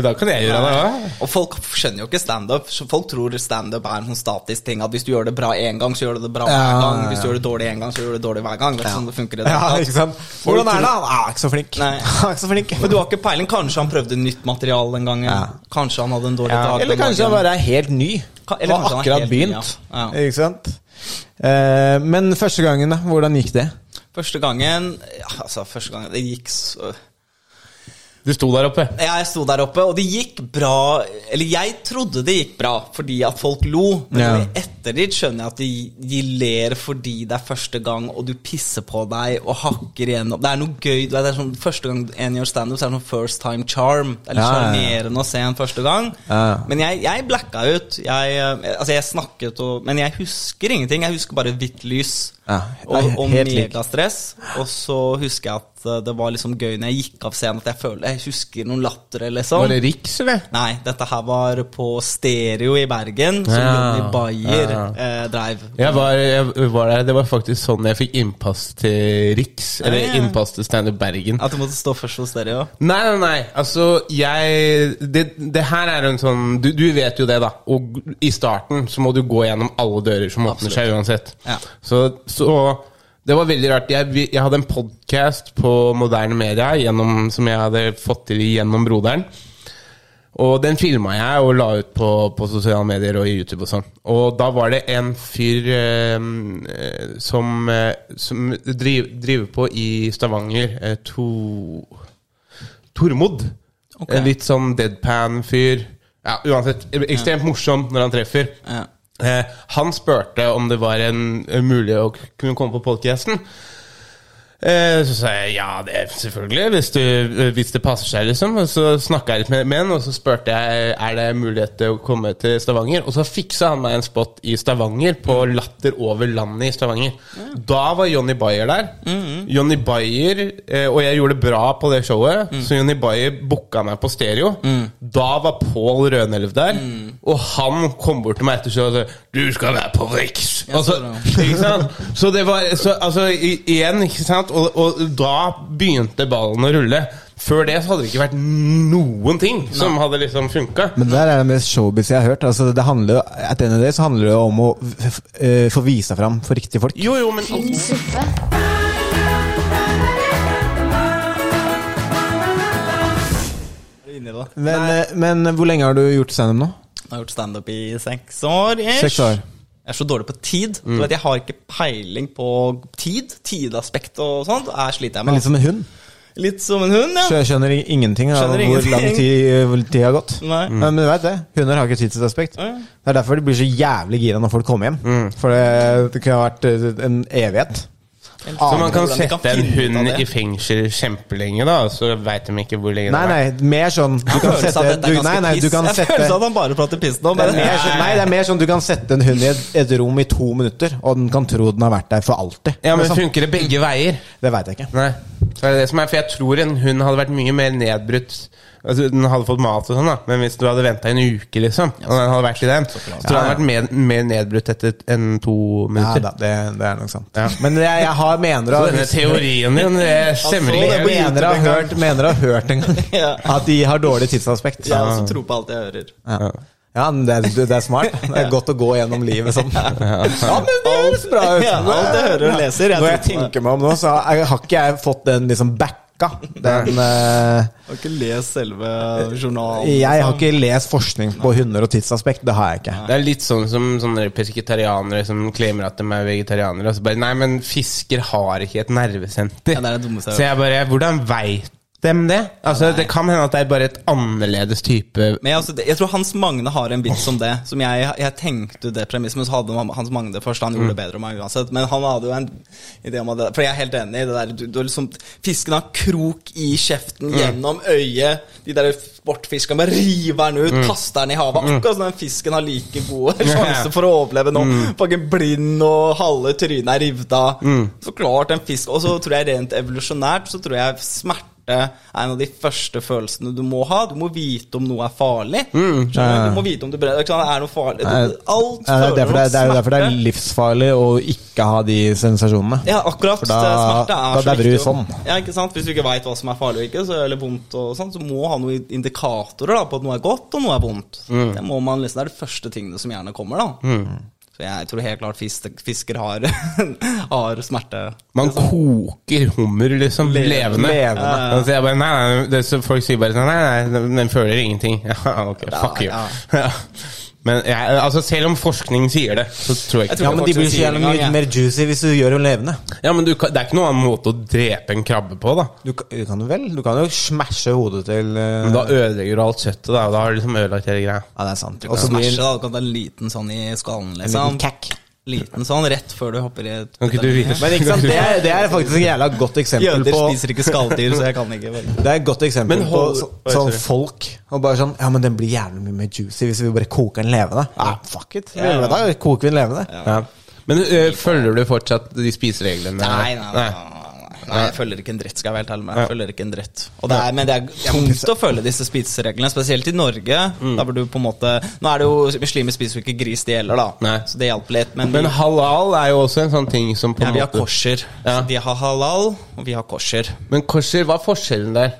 Da kan jeg gjøre det òg. Og folk skjønner jo ikke standup. Folk tror standup er en sånn statisk ting. At hvis du gjør det bra én gang, så gjør du det bra hver gang. Hvis du gjør det dårlig én gang, så gjør du det dårlig hver gang. Det er sånn det funker i det Ja, ikke sant? Hvordan er det? Han er ikke så flink. Nei. Han er ikke så flink. Men du har ikke peiling. Kanskje han prøvde nytt materiale den gangen. Ja. Kanskje han hadde en dårlig Ja. dag Eller kanskje han bare er helt ny. Eller Er akkurat helt begynt. ja. Ja. Ikke sant? Eh, men første gangen, da? Hvordan gikk det? Første gangen ja, Altså, første gangen Det gikk så Du sto der oppe. Ja, jeg sto der oppe, og det gikk bra Eller jeg trodde det gikk bra fordi at folk lo. Men Ja. i ettertid skjønner jeg at de, de ler fordi det er første gang, og du pisser på deg og hakker igjennom. Det er noe gøy. Det er sånn, første gang en gjør standup, så er det sånn first time charm. Det er litt Ja, ja, ja. å se en første gang. Men jeg, jeg blacka ut. Jeg, eh, altså, jeg snakket og Men jeg husker ingenting. Jeg husker bare hvitt lys. Ja, og, og megastress. Og så husker jeg at eh, det var liksom gøy når jeg gikk av scenen, at jeg følte Jeg husker noen latter, eller sånn. Var det Riks, eller? Nei, dette her var på stereo i Bergen, som Ja. Johnny Bayer eh, dreiv. Jeg var, jeg var der, Det var faktisk sånn jeg fikk innpass til Riks. Eller Ja, ja. innpass til Standup Bergen. At du måtte stå først hos Stereo? Nei, nei, nei. Altså, jeg det, det her er en sånn du, du vet jo det, da. Og i starten så må du gå gjennom alle dører som åpner seg uansett. Ja. Så, så det var veldig rart. Jeg, jeg hadde en podkast på moderne media gjennom, som jeg hadde fått til gjennom broderen. Og den filma jeg og la ut på, på sosiale medier og i YouTube og sånn. Og da var det en fyr eh, eh, som, eh, som driv, driver på i Stavanger. Eh, to Tormod. Okay. En litt sånn deadpan-fyr. Ja, uansett. Ekstremt morsom når han treffer. Ja. Eh, han spurte om det var en, en mulig å kunne komme på podcasten. Eh, så sa jeg ja, det er selvfølgelig, hvis, du, eh, hvis det passer seg, liksom. Og så snakka jeg litt med, med han, og så spurte jeg er det mulighet til å komme til Stavanger. Og så fiksa han meg en spot i Stavanger, på Latter over landet i Stavanger. Da var Johnny Bayer der. Johnny Bayer, eh, og jeg gjorde det bra på det showet, så Johnny Bayer booka meg på stereo. Da var Pål Rønelv der, og han kom bort til meg etter showet og sa 'Du skal være på Riks'. Altså? Så det var så, Altså, igjen, ikke sant? Og, og da begynte ballen å rulle. Før det så hadde det ikke vært noen ting som hadde liksom funka. Men det der er det mest showbiz jeg har hørt. Altså, det handler, jo- at end of så handler det om å f f eh, få vise fram for riktige folk. Jo, jo, men suppe. Men, eh, men hvor lenge har du gjort standup nå? Jeg har gjort standup i seks år. ish. Seks år. Jeg er så dårlig på tid. Mm. Du vet, Jeg har ikke peiling på tid. Tidaspekt og sånt. Jeg sliter jeg Men med. litt som en hund. Litt som en hund, ja. Så jeg Skjønner ingenting av Skjønner hvor ingenting. lang tid, hvor tid har gått. Nei. Men, men du vet det, hunder har ikke tidsaspekt. Ja. Det er derfor de blir så jævlig gira når folk kommer hjem. For det, det kunne ha vært eh, en evighet. Så man kan sette en hund i fengsel kjempelenge, da, så veit de ikke hvor lenge Nei, det nei, mer sånn Du kan sette du, er Nei, nei, du kan sette Jeg føler at han bare prater piss nå. det er, mer, sånn- nei, det er mer sånn du kan sette en hund i et, et rom i to minutter, og den kan tro den har vært der for alltid. Ja, men Liksom. Funker det begge veier? Det veit jeg ikke. Nei. Så er det det som er, for jeg tror en hund hadde vært mye mer nedbrutt Altså, Den hadde fått mat og sånn, da, men hvis du hadde venta en uke, liksom, og den hadde vært i den, så tror jeg den hadde vært mer, mer nedbrutt etter enn to Ja, da, det, det er nok sant. Ja. Men jeg, jeg har mener Så denne teorien din, stemmer ikke. mener å ha hørt, mener å ha hørt en gang at de har dårlig tidsaspekt. jeg også tror på alt jeg hører. Ja, ja men det, er- det er smart. Det er godt å gå gjennom livet sånn. Ja, men det høres bra ut! Ja, alt jeg hører og leser. Jeg Når jeg tror på det. tenker meg om nå, så har jeg- har ikke jeg fått den liksom Den, uh, Jeg har ikke lest selve journalen. jeg har liksom. ikke lest forskning på hunder og tidsaspekt. Det har jeg ikke. Det er litt sånn som sånne pesketarianere som claimer at de er vegetarianere. Og så bare, Nei, men fisker har ikke et nervesenter. Ja, det er det dummeste så jeg bare Hvordan veit dem det? Altså, Det kan hende at det er bare et annerledes type Men jeg, altså, jeg tror Hans Magne har en vits om det. Som jeg, jeg tenkte det premisset, men så hadde Hans Magne først. Han gjorde det bedre om meg uansett. Men han hadde jo en idé om det, For jeg er helt enig i det der. Du, du liksom, fisken har krok i kjeften, gjennom øyet. De der sportfiskene bare river den ut, kaster den i havet. Akkurat som den fisken har like gode sjanser for å overleve nå. Fucking blind og halve trynet er revet av. Så klart en fisk Og så tror jeg rent evolusjonært så tror jeg smerte er en av de første følelsene du må ha. Du må vite om noe er farlig. Mm, du? Du må vite om det brenner. ikke sant? Er noe farlig. Du, Alt Ja, det, er det, det er jo derfor det er livsfarlig å ikke ha de sensasjonene. Ja, akkurat. For da- smerte er da dauer du sånn. Ja, ikke sant? Hvis du ikke veit hva som er farlig og ikke, så, eller vondt, og sånt, så må ha noen indikatorer da, på at noe er godt og noe er vondt. Mm. Det, må man liksom, det er de første tingene som gjerne kommer. da Så jeg tror helt klart fisker har, har smerte. Man koker hummer, liksom. Levende. Levende. Altså, jeg bare, nei, nei, det, så folk sier bare sånn Nei, nei, den- den føler ingenting. Ja, ok, fuck you. Men jeg, altså, selv om forskning sier det, så tror jeg Jeg tror Ja, men de blir så jævlig mye mer juicy hvis du gjør dem levende. Ja, men du, kan- det er ikke noen annen måte å drepe en krabbe på, da. Du, kan- du kan jo vel Du kan jo smashe hodet til uh... Men da ødelegger du alt kjøttet, da. Og da har du liksom ødelagt hele greia. Ja, det er sant. Og så blir. Du kan ta en liten sånn i skallen, en liksom. liten kakk. Liten sånn rett før du hopper i et Men ikke sant, det er, det er faktisk et jævla godt eksempel Jøder på spiser ikke skalldyr, så jeg kan ikke. Det er et godt eksempel Men hold- på så, sånn folk Og bare sånn Ja, men den blir jævlig mye mer juicy hvis vi bare koker den levende. Ja, fuck it. Ja, ja. Da koker vi den levende. Ja. Men øh, følger du fortsatt de spisereglene? Nei, nei, nei. nei. Nei, jeg følger ikke en dritt, skal jeg være helt ærlig med. Jeg følger ikke en dritt. Det er, men det er tungt å følge disse spisereglene, spesielt i Norge. Mm. Da burde du på en måte Nå er det jo Muslimer spiser jo ikke gris, de heller, da. Nei. Så det hjalp litt. Men, Men halal er jo også en sånn ting som på ja, en vi har korser kosher. Ja. De har halal, og vi har kosher. Men korser, hva er forskjellen der?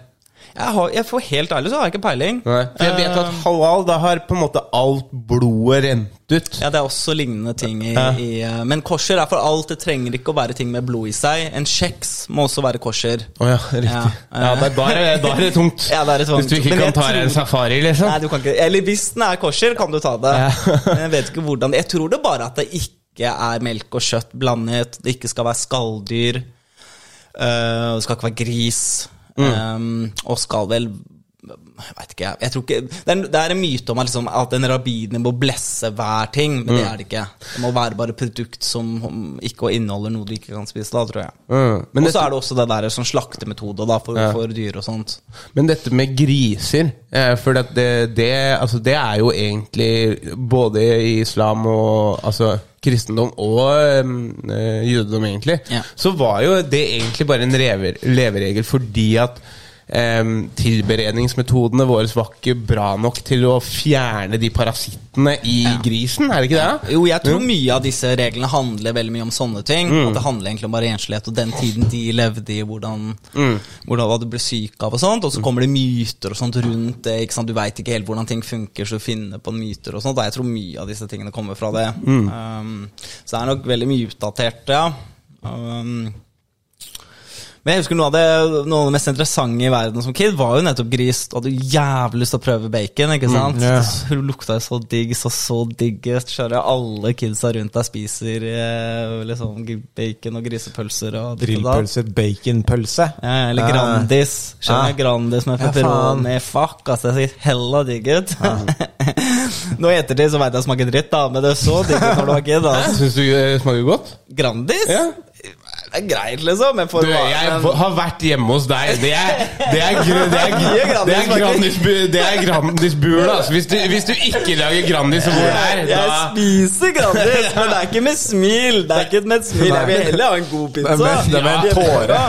Jeg, har, jeg får helt ærlig så har jeg ikke peiling. Nei. For jeg vet at halal, da har på en måte alt blodet rent ut. Ja, Det er også lignende ting i, Ja. i eh, Men kosher er for alt. Det trenger ikke å være ting med blod i seg. En kjeks må også være kosher. Å ja, riktig. Ja. Ja, da, da, er da er det tungt. Ja, det er det tungt. Hvis du ikke Men kan ta deg en safari, liksom. Nei, du kan ikke Eller hvis den er kosher, kan du ta det. Men jeg vet ikke hvordan Jeg tror det bare at det ikke er melk og kjøtt blandet. Det ikke skal være skalldyr. Uh, det skal ikke være gris. Um, og skal vel vet ikke, jeg tror ikke Det er, det er en myte om liksom, at en rabbiner må blesse hver ting, men det er det ikke. Det må være bare produkt som ikke inneholder noe du ikke kan spise, da, tror jeg. Mm. Og så er det også det der sånn slaktemetode da, for, Ja. for dyr og sånt. men dette med griser eh, For det, det, altså det er jo egentlig både i islam og altså, kristendom og eh, jødedom, egentlig, Ja. så var jo det egentlig bare en lever, leveregel fordi at eh, tilberedningsmetodene våre var ikke bra nok til å fjerne de parasittene i grisen, er det ikke det? Jo, jeg tror mye av disse reglene handler veldig mye om sånne ting. Mm. At det handler egentlig om bare enslighet og den tiden de levde i, hvordan, Mm. hvordan hva du ble syk av og sånt. Og så kommer det myter og sånt rundt det. ikke sant? Du veit ikke helt hvordan ting funker, så du finner på myter og sånt. Jeg tror mye av disse tingene kommer fra det. Mm. Um, så det er nok veldig mye utdatert, ja. Um, men jeg husker noe av, det, noe av det mest interessante i verden som kid var jo nettopp gris. Du hadde jævlig lyst til å prøve bacon, ikke sant? ja. Det lukta jo så digg, så så digg. Alle kidsa rundt deg spiser eh, liksom bacon og grisepølser og. Grillpølse, baconpølse. Ja, eller Ja. Grandis. Skjønner Ja. Grandis med Ja, pepperoni. Fuck, altså, det ser hella digg ut. Nå i ettertid så veit jeg smaker dritt, da, men det er så digg ut når du har kid. Altså. Syns du det smaker godt? Grandis? Ja. Det er greit, liksom. Jeg, Du, jeg har vært hjemme hos deg. Det er, det er, gr- det er, det er. Det er Grandis-bul. Altså. Hvis, du, hvis du ikke lager Grandis og der, Jeg da spiser Grandis, men det er ikke med smil. Det er ikke med et smil. Jeg vil heller ha en god pizza. Det er med- det en tåre.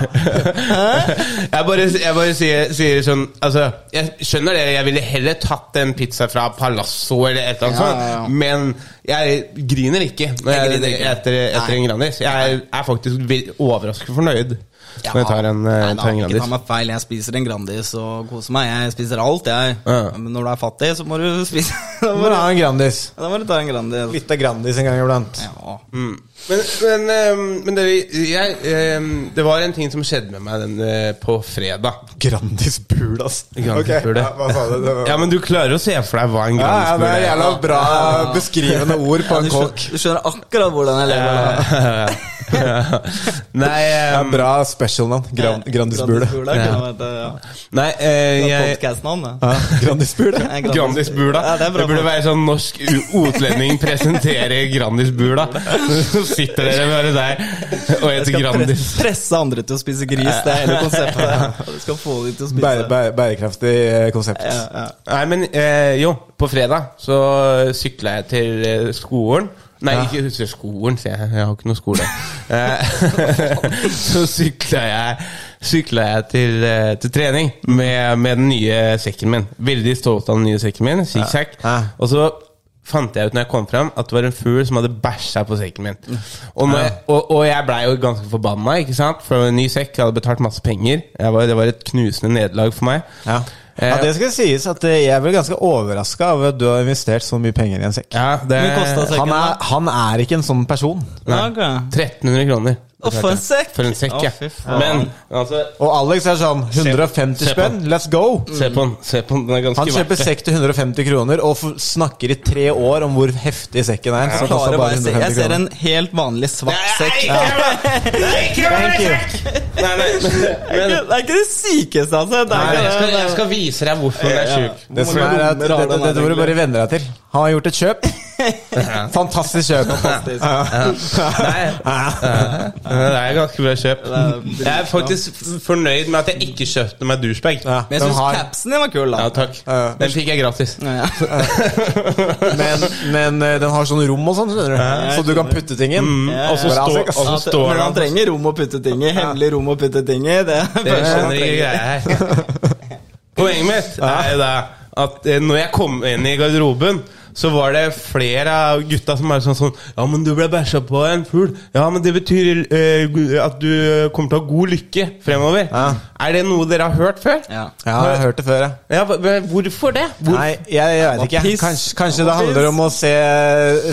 Jeg bare, jeg bare sier, sier sånn Altså, jeg skjønner det. Jeg ville heller tatt en pizza fra Palazzo eller et eller annet Ja, ja, men jeg griner ikke når Jeg jeg, griner ikke. etter, etter en Grandis. Jeg er faktisk overraskende fornøyd når jeg tar en, eh, Nei, tar en da, ikke ta Grandis. meg feil. Jeg spiser en Grandis og koser meg. Jeg spiser alt, jeg. Ja. Men når du er fattig, så må du spise Da Må du du, ha en Grandis. da må du ta en Grandis. Litt av Grandis en gang iblant. Ja. Mm. Men, men, men det, jeg, det var en ting som skjedde med meg den, eh, på fredag. Grandis-bul, ass. Grandis-bul, Ok, ja, hva sa du? Var- Ja, men du klarer å se for deg hva en Ja, ja, Grandis-bul det er jævla bra beskrivende ord på Ja, en kokk. du skjønner akkurat hvordan jeg lever. Nei, um, Ja, bra specialnavn. Gran, Grandisbule Grandisbule, Grandisbula, Ja. nei eh, jeg, Grandis-bula. Ja, det er burde være sånn norsk utlending presenterer Grandis-bula. Sitter dere bare der og skal Grandis. presse, presse andre til å spise gris. Det er hele konseptet. Du skal få dem til å spise. Bære, bære, bærekraftig eh, konsept. Ja, ja. Nei, men eh, jo, på fredag så sykla jeg til eh, skolen. Nei, Ja. ikke til skolen, sier jeg. Jeg har ikke noe skole. Så sykla jeg, sykla jeg til, til trening med, med den nye sekken min. Veldig stolt av den nye sekken min. Zigzag. Ja. Og så fant jeg ut når jeg kom fram at det var en fugl som hadde bæsja på sekken min. Og, når jeg, og, og jeg blei jo ganske forbanna, ikke sant? For en ny sekk. Jeg hadde betalt masse penger. Jeg var, det var et knusende nederlag for meg. Ja. ja, det skal sies at eh, jeg ble ganske overraska over at du har investert så mye penger i en sekk. Ja, det? Han er, han er ikke en sånn person. Nei. 1300 kroner. Å, for en sekk! For en sekk, ja. fy. Men altså Og Alex er sånn 150 Se på. spenn, let's go! Se på den. se på den, Den er ganske Han kjøper sekk til 150 kroner og f- snakker i tre år om hvor heftig sekken er. Så Jeg, koster klarer bare bare å jeg ser en helt vanlig svart sekk. Nei, ikke Thank you. Nei, nei, men, Det er ikke- det er ikke det sykeste, altså. Det nei, er jeg, ikke skal, det. jeg skal vise deg hvorfor den er sjuk. Det som er at, det, det, det må du bare venne deg til. Han har gjort et kjøp. Fantastisk kjøp. Nei, det er ganske bra kjøp. Jeg er faktisk fornøyd med at jeg ikke kjøpte meg douchebag. Men jeg den syns har, capsen din var kul, da. Ja, takk. Den fikk jeg gratis. Men, men eh, den har sånn rom og sånn, skjønner du. Så du kan putte ting inn. Og så står, Sikas. og så At- står Men han trenger rom å putte ting i. Hemmelig rom å putte ting i. Det, Det skjønner ikke greia her. Poenget mitt er jo da at eh, når jeg kom inn i garderoben, så var det flere av gutta som var sånn sånn Ja, men du ble bæsja på av en fugl. Ja, men det betyr eh, at du kommer til å ha god lykke fremover. Ja. Er det noe dere har hørt før? Ja. Ja, jeg har hørt det før, ja. Ja, men hvorfor det? Hvor, Nei, jeg, jeg vet ikke. Kanskje, kanskje det handler om å se,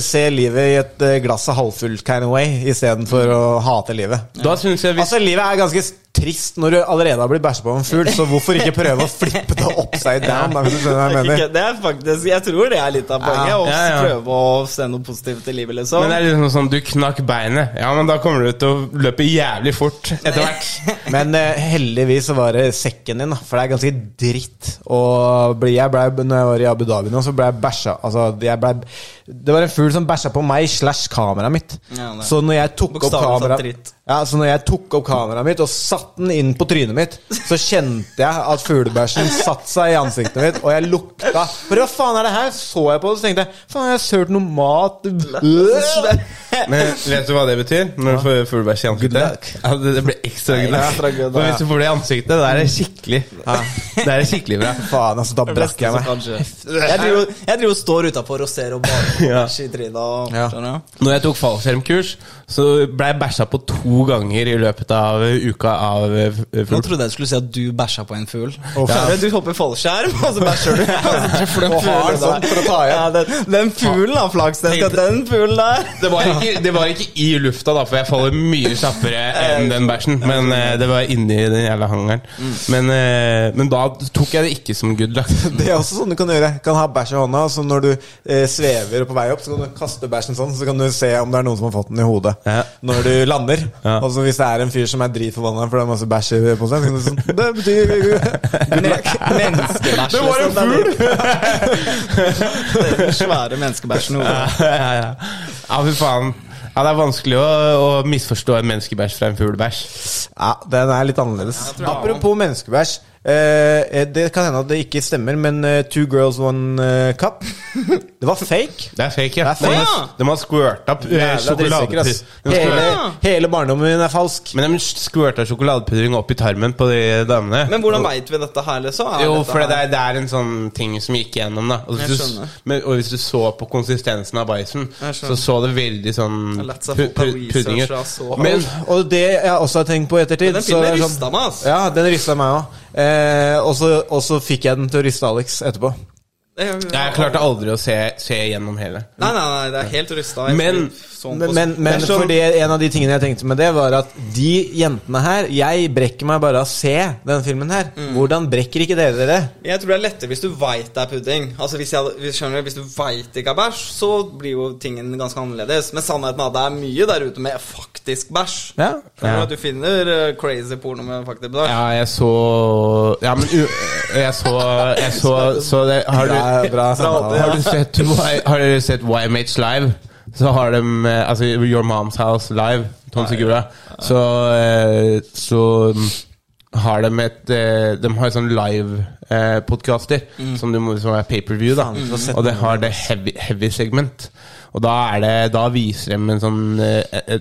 se livet i et eh, glass av halvfullt kind of way, istedenfor å hate livet. Da syns jeg vi Altså, livet er ganske trist når du allerede har blitt bæsja på av en fugl, så hvorfor ikke prøve å flippe det upside down? Da, hvis du skjønner hva jeg mener. Det er faktisk, Jeg tror det er litt av poenget. Å Ja, ja. prøve å se noe positivt i livet, liksom. Men det er liksom sånn, du knakk beinet. Ja, men da kommer du til å løpe jævlig fort etter hvert. Men uh, heldigvis så var det sekken din, da. For det er ganske dritt å bli Jeg ble, når jeg var i Abu Dhabi nå, så ble jeg bæsja Altså, jeg ble Det var en fugl som bæsja på meg slash kameraet mitt. Ja, så når jeg tok opp kameraet dritt. ja, Så når jeg tok opp kameraet mitt og satte den inn på trynet mitt, så kjente jeg at fuglebæsjen satte seg i ansiktet mitt, og jeg lukta For hva faen er det her? Så jeg på det, så tenkte jeg faen, jeg har sølt noe mat Men vet du hva det betyr? Når du får fuglebæsj i ansiktet? Ja, det, det blir ekstra good luck. Ja. hvis du får det i ansiktet, da er det skikkelig Det er skikkelig bra. Faen, altså, da brakk jeg meg. Jeg driver, og står utafor og ser og bare Ja. i trynet. og- Ja. Når jeg tok fallskjermkurs, så ble jeg bæsja på to ganger i løpet av uka av fugl. Nå trodde jeg du skulle si at du bæsja på en fugl. Ja. Du hopper fallskjerm, og så bæsjer du. For den fuglen sånn for å ta igjen. Ja, den, den fuglen har flaks. Den fuglen der. Det var, ikke, det var ikke i lufta, da, for jeg faller mye kjappere enn den bæsjen. Men eh, det var inni den jævla hangeren. Men, eh, men da tok jeg det ikke som good luck. Det er også sånn du kan gjøre. Kan ha bæsj i hånda, så når du eh, svever på vei opp, så kan du kaste bæsjen sånn, så kan du se om det er noen som har fått den i hodet. Ja. Når du lander. Ja. Og så hvis det er en fyr som er dritforbanna for det er masse bæsj i- på seg, så sånn Det betyr Menneskebæsj. Det var en liksom. fugl! Den svære menneskebæsjen ja, ja, ja. ja, fy faen. Ja, det er vanskelig å, å misforstå en menneskebæsj fra en fuglebæsj. Ja, den er litt annerledes. Apropos menneskebæsj. Eh, det kan hende at det ikke stemmer, men eh, Two Girls One eh, Cup Det var fake. Det er fake, ja. Det er fake. De, har- de har squirta eh, Jævla drittsekker, ass. Hele, hele barndommen min er falsk. Men de squirta sjokoladepudding opp i tarmen på de damene. Men hvordan veit vi dette her, liksom? Er Jo, dette for det her- er, det er en sånn ting som gikk igjennom, da. Og Jeg hvis, du, skjønner. men, og hvis du så på konsistensen av bæsjen, Jeg skjønner. så så det veldig sånn har seg pu- pu- pudding ut. så. Men Og det jeg også har tenkt på i ettertid Men den så filmen er det rysta meg, ass. Ja, den rista meg òg. Eh, og så- fikk jeg den til å riste Alex etterpå. Jeg klarte aldri å se, se gjennom hele. Nei, nei, nei, det er helt rusta. Men- sånn Men, men, men Det er sånn- fordi en av de tingene jeg tenkte med det, var at de jentene her Jeg brekker meg bare av å se denne filmen her. Mm. Hvordan brekker ikke dere dere? Jeg tror det er lettere hvis du veit det er pudding. Altså Hvis, jeg, hvis, skjønner du, hvis du veit det ikke er bæsj, så blir jo tingen ganske annerledes. Men sannheten er at det er mye der ute med faktisk bæsj. Ja. Ja. at Du finner eh, crazy porno med faktisk bæsj. Ja, jeg så Ja, men u, Jeg så Jeg så, så det, har, du, bra samtale. har, du sett, har dere sett YMH Live? Så har de eh, Altså Your Mom's House Live, Tom Sigurd. Så, eh, så mm, har de et eh, De har sånn live-podkaster som, du som er pay-per-view. da Og det har det heavy, heavy segment. Og da er det Da viser de en sånn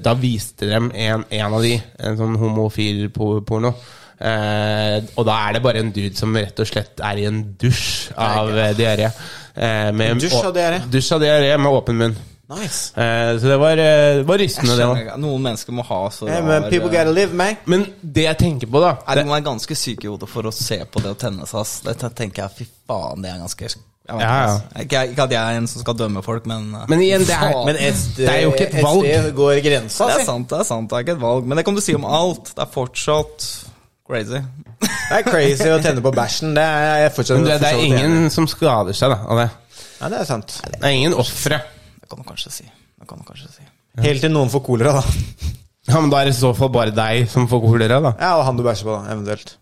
Da viste de en, en av de, en sånn homofil porno. Eh, og da er det bare en dude som rett og slett er i en dusj av eh, diaré. Eh, En dusj av diaré? Dusj av diaré med åpen munn. Nice. Eh, så det var, det var rystende, det òg. Noen mennesker må ha så Hey, man, people gotta live, man. Men det jeg tenker på, da er, det, De må være ganske syk i hodet for å se på det og tenne seg. ass. Det tenker jeg, fy faen, det er ganske jeg Ja, ja. ikke. Ikke, at jeg er en som skal dømme folk, men Men igjen, det er- Men SD, Det er jo ikke et valg. SD går grensa, Det er sant, det er sant. Det er ikke et valg. Men det kan du si om alt. Det er fortsatt crazy. Det er crazy å tenne på bæsjen. Det er jeg fortsatt det, det er ingen som skader seg da, av det. Ja, det er sant. Det er ingen ofre. Det kan du kanskje si. Det kan du kanskje si. Helt til noen får kolera, da. Ja, men da er det i så fall bare deg som får kolera, da. Ja, og han du bæsjer på, da, eventuelt.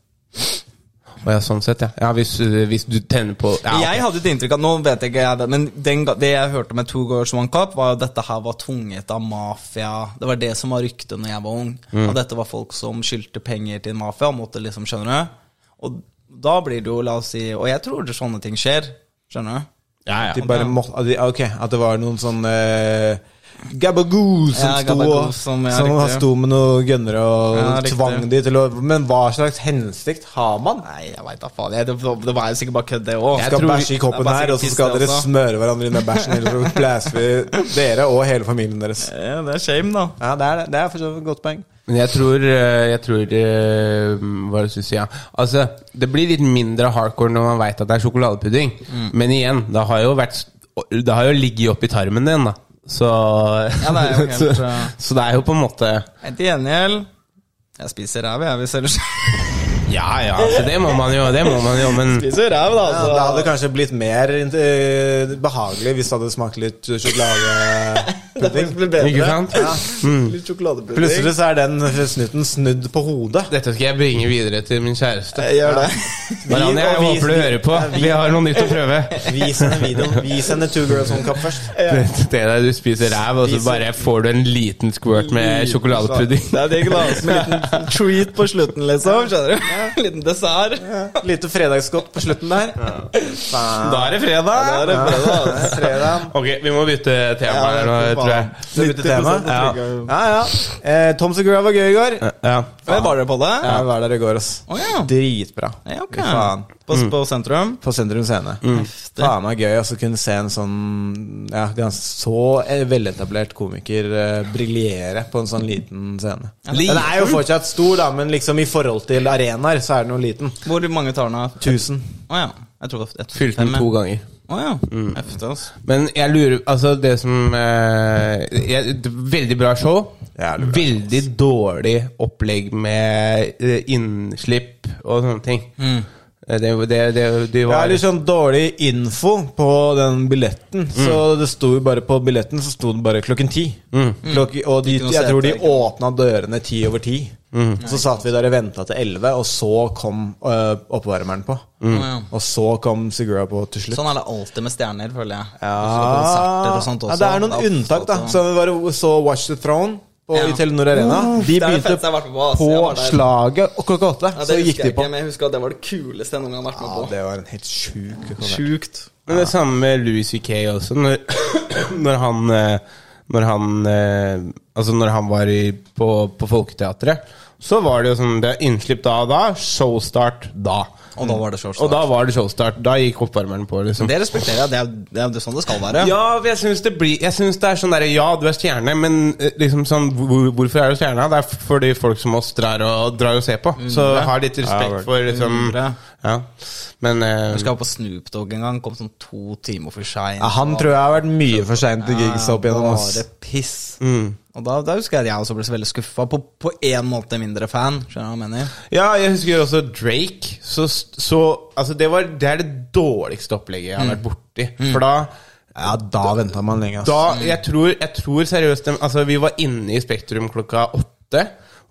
Og ja, sånn sett, ja. ja hvis, hvis du tenner på ja, okay. Jeg hadde et inntrykk av Nå vet jeg ikke jeg det, men den, det jeg hørte med Two Girls One Cup, var at dette her var tvunget av mafia. Det var det som var ryktet når jeg var ung. Mm. Og dette var folk som skyldte penger til mafia. Måtte liksom, skjønner du? Og da blir det jo, la oss si Og jeg tror det sånne ting skjer. Skjønner du? Ja, ja. De bare måtte, ok, at det var noen sånn Gabagoo som, Ja, sto, som- ja, som riktig. sto med noen gønnere og Ja, tvang de til å Men hva slags hensikt har man? Nei, jeg veit da faen. Jeg, det, det var jo sikkert bare kødd, det òg. Jeg skal tror- bæsje i koppen er her, og så skal dere også. smøre hverandre inn med bæsjen, eller så blæser vi dere og hele familien deres. Ja, det er shame, da. Ja, det er det. Det er for så vidt et godt poeng. Men jeg tror, eh, jeg tror eh, Hva skal det si? Ja. Altså, det blir litt mindre hardcore når man veit at det er sjokoladepudding. Mm. Men igjen, det har jo vært Det har jo ligget oppi tarmen din, da. Så Ja, det helt, så, så det er jo på en måte Til gjengjeld Jeg spiser ræv, jeg, hvis ellers Ja ja, altså, det må man jo, det må man jo, men Spiser ræv, da. Ja, det hadde kanskje blitt mer eh, behagelig hvis det hadde smakt litt sjokoladepudding. Ikke sant? Litt sjokoladepudding. Plutselig så er den snutten snudd på hodet. Dette skal jeg bringe videre til min kjæreste. Jeg gjør det. Marianne, jeg håper du hører på. Vi har noe nytt å prøve. Vis henne videoen. Vis henne Two Girls One Cup først. Det det der du spiser ræv, og så bare får du en liten squirt med sjokoladepudding. Det er det da. Som en liten treat på slutten, liksom. Skjønner du? En liten dessert. Lite fredagsgodt på slutten der. Da er det fredag! Da er det fredag. Fredag. Ok, vi må bytte tema Ja, tror jeg. faen. Tema. Ja. Ja, ja. Eh, Tom Segura var gøy i går. Ja. Men Var dere på det? Ja, jeg var der i går, ass. Å, ja. Dritbra. Ja, ok. Fy Faen. På, på sentrum? På Sentrum Scene. Faen meg gøy å kunne se en sånn Ja, ganske så eh, veletablert komiker eh, briljere på en sånn liten scene. Den er jo fortsatt stor, da, men liksom i forhold til arenaer så er den jo liten. Hvor mange tar den? av? 1000. Å ja. Jeg tror det var Fylte den to ganger. Å ja. Heftig, altså. Men jeg lurer Altså, det som eh, jeg, Veldig bra show. Jævlig bra. Veldig dårlig opplegg med eh, innslipp og sånne ting. Mm. Eh, Det, det, det, det var litt sånn dårlig info på den billetten. Så det sto jo bare på billetten Så sto det bare klokken ti. Klok og de, jeg tror de åpna dørene ti over ti. Mm. så satt vi der og venta til elleve, og så kom øh, oppvarmeren på. Å. Og så kom Sigura på til slutt. Sånn er det alltid med stjerner, føler jeg. Ja, ja, det er noen unntak, da. Så vi bare så Watch the Throne på, Ja. i Telenor Arena. De begynte på, på slaget og klokka åtte. Ja, så gikk de på. ikke, men jeg husker at det var det kuleste jeg noen gang har vært med Ja, det var en helt sjuk konsert. Sjukt. Men det samme med Louis C.K. også. Når, når han eh, Når han eh, Altså når han var i, på, på Folketeatret, så var det jo sånn Det er innslipp da og da, showstart da. Og da var det Og da var det showstart. Da gikk oppvarmeren på, liksom. Det respekterer jeg. Det er, det er, det er sånn det skal være. Ja, jeg syns det synes det er sånn derre Ja, du er stjerne, men eh, liksom sånn hvor, Hvorfor er du stjerne? Det er fordi folk som oss drar og, drar og ser på. Så har ha litt respekt for liksom. Ja. Men uh, Jeg husker jeg var på Snoop Dogg en gang. Kom sånn to timer for seint. Ja, han tror jeg har vært mye for sein til gigs opp igjennom. oss Bare piss. Og da, da husker jeg at jeg også ble så veldig skuffa. På, én en måte mindre fan. Skjønner du hva jeg mener? Ja, jeg husker også Drake. Så, så Altså, det, var, det er det dårligste opplegget jeg har vært borti. For da Ja, da venta man lenge. Altså. Da, jeg tror, jeg tror seriøst Altså, vi var inne i Spektrum klokka åtte.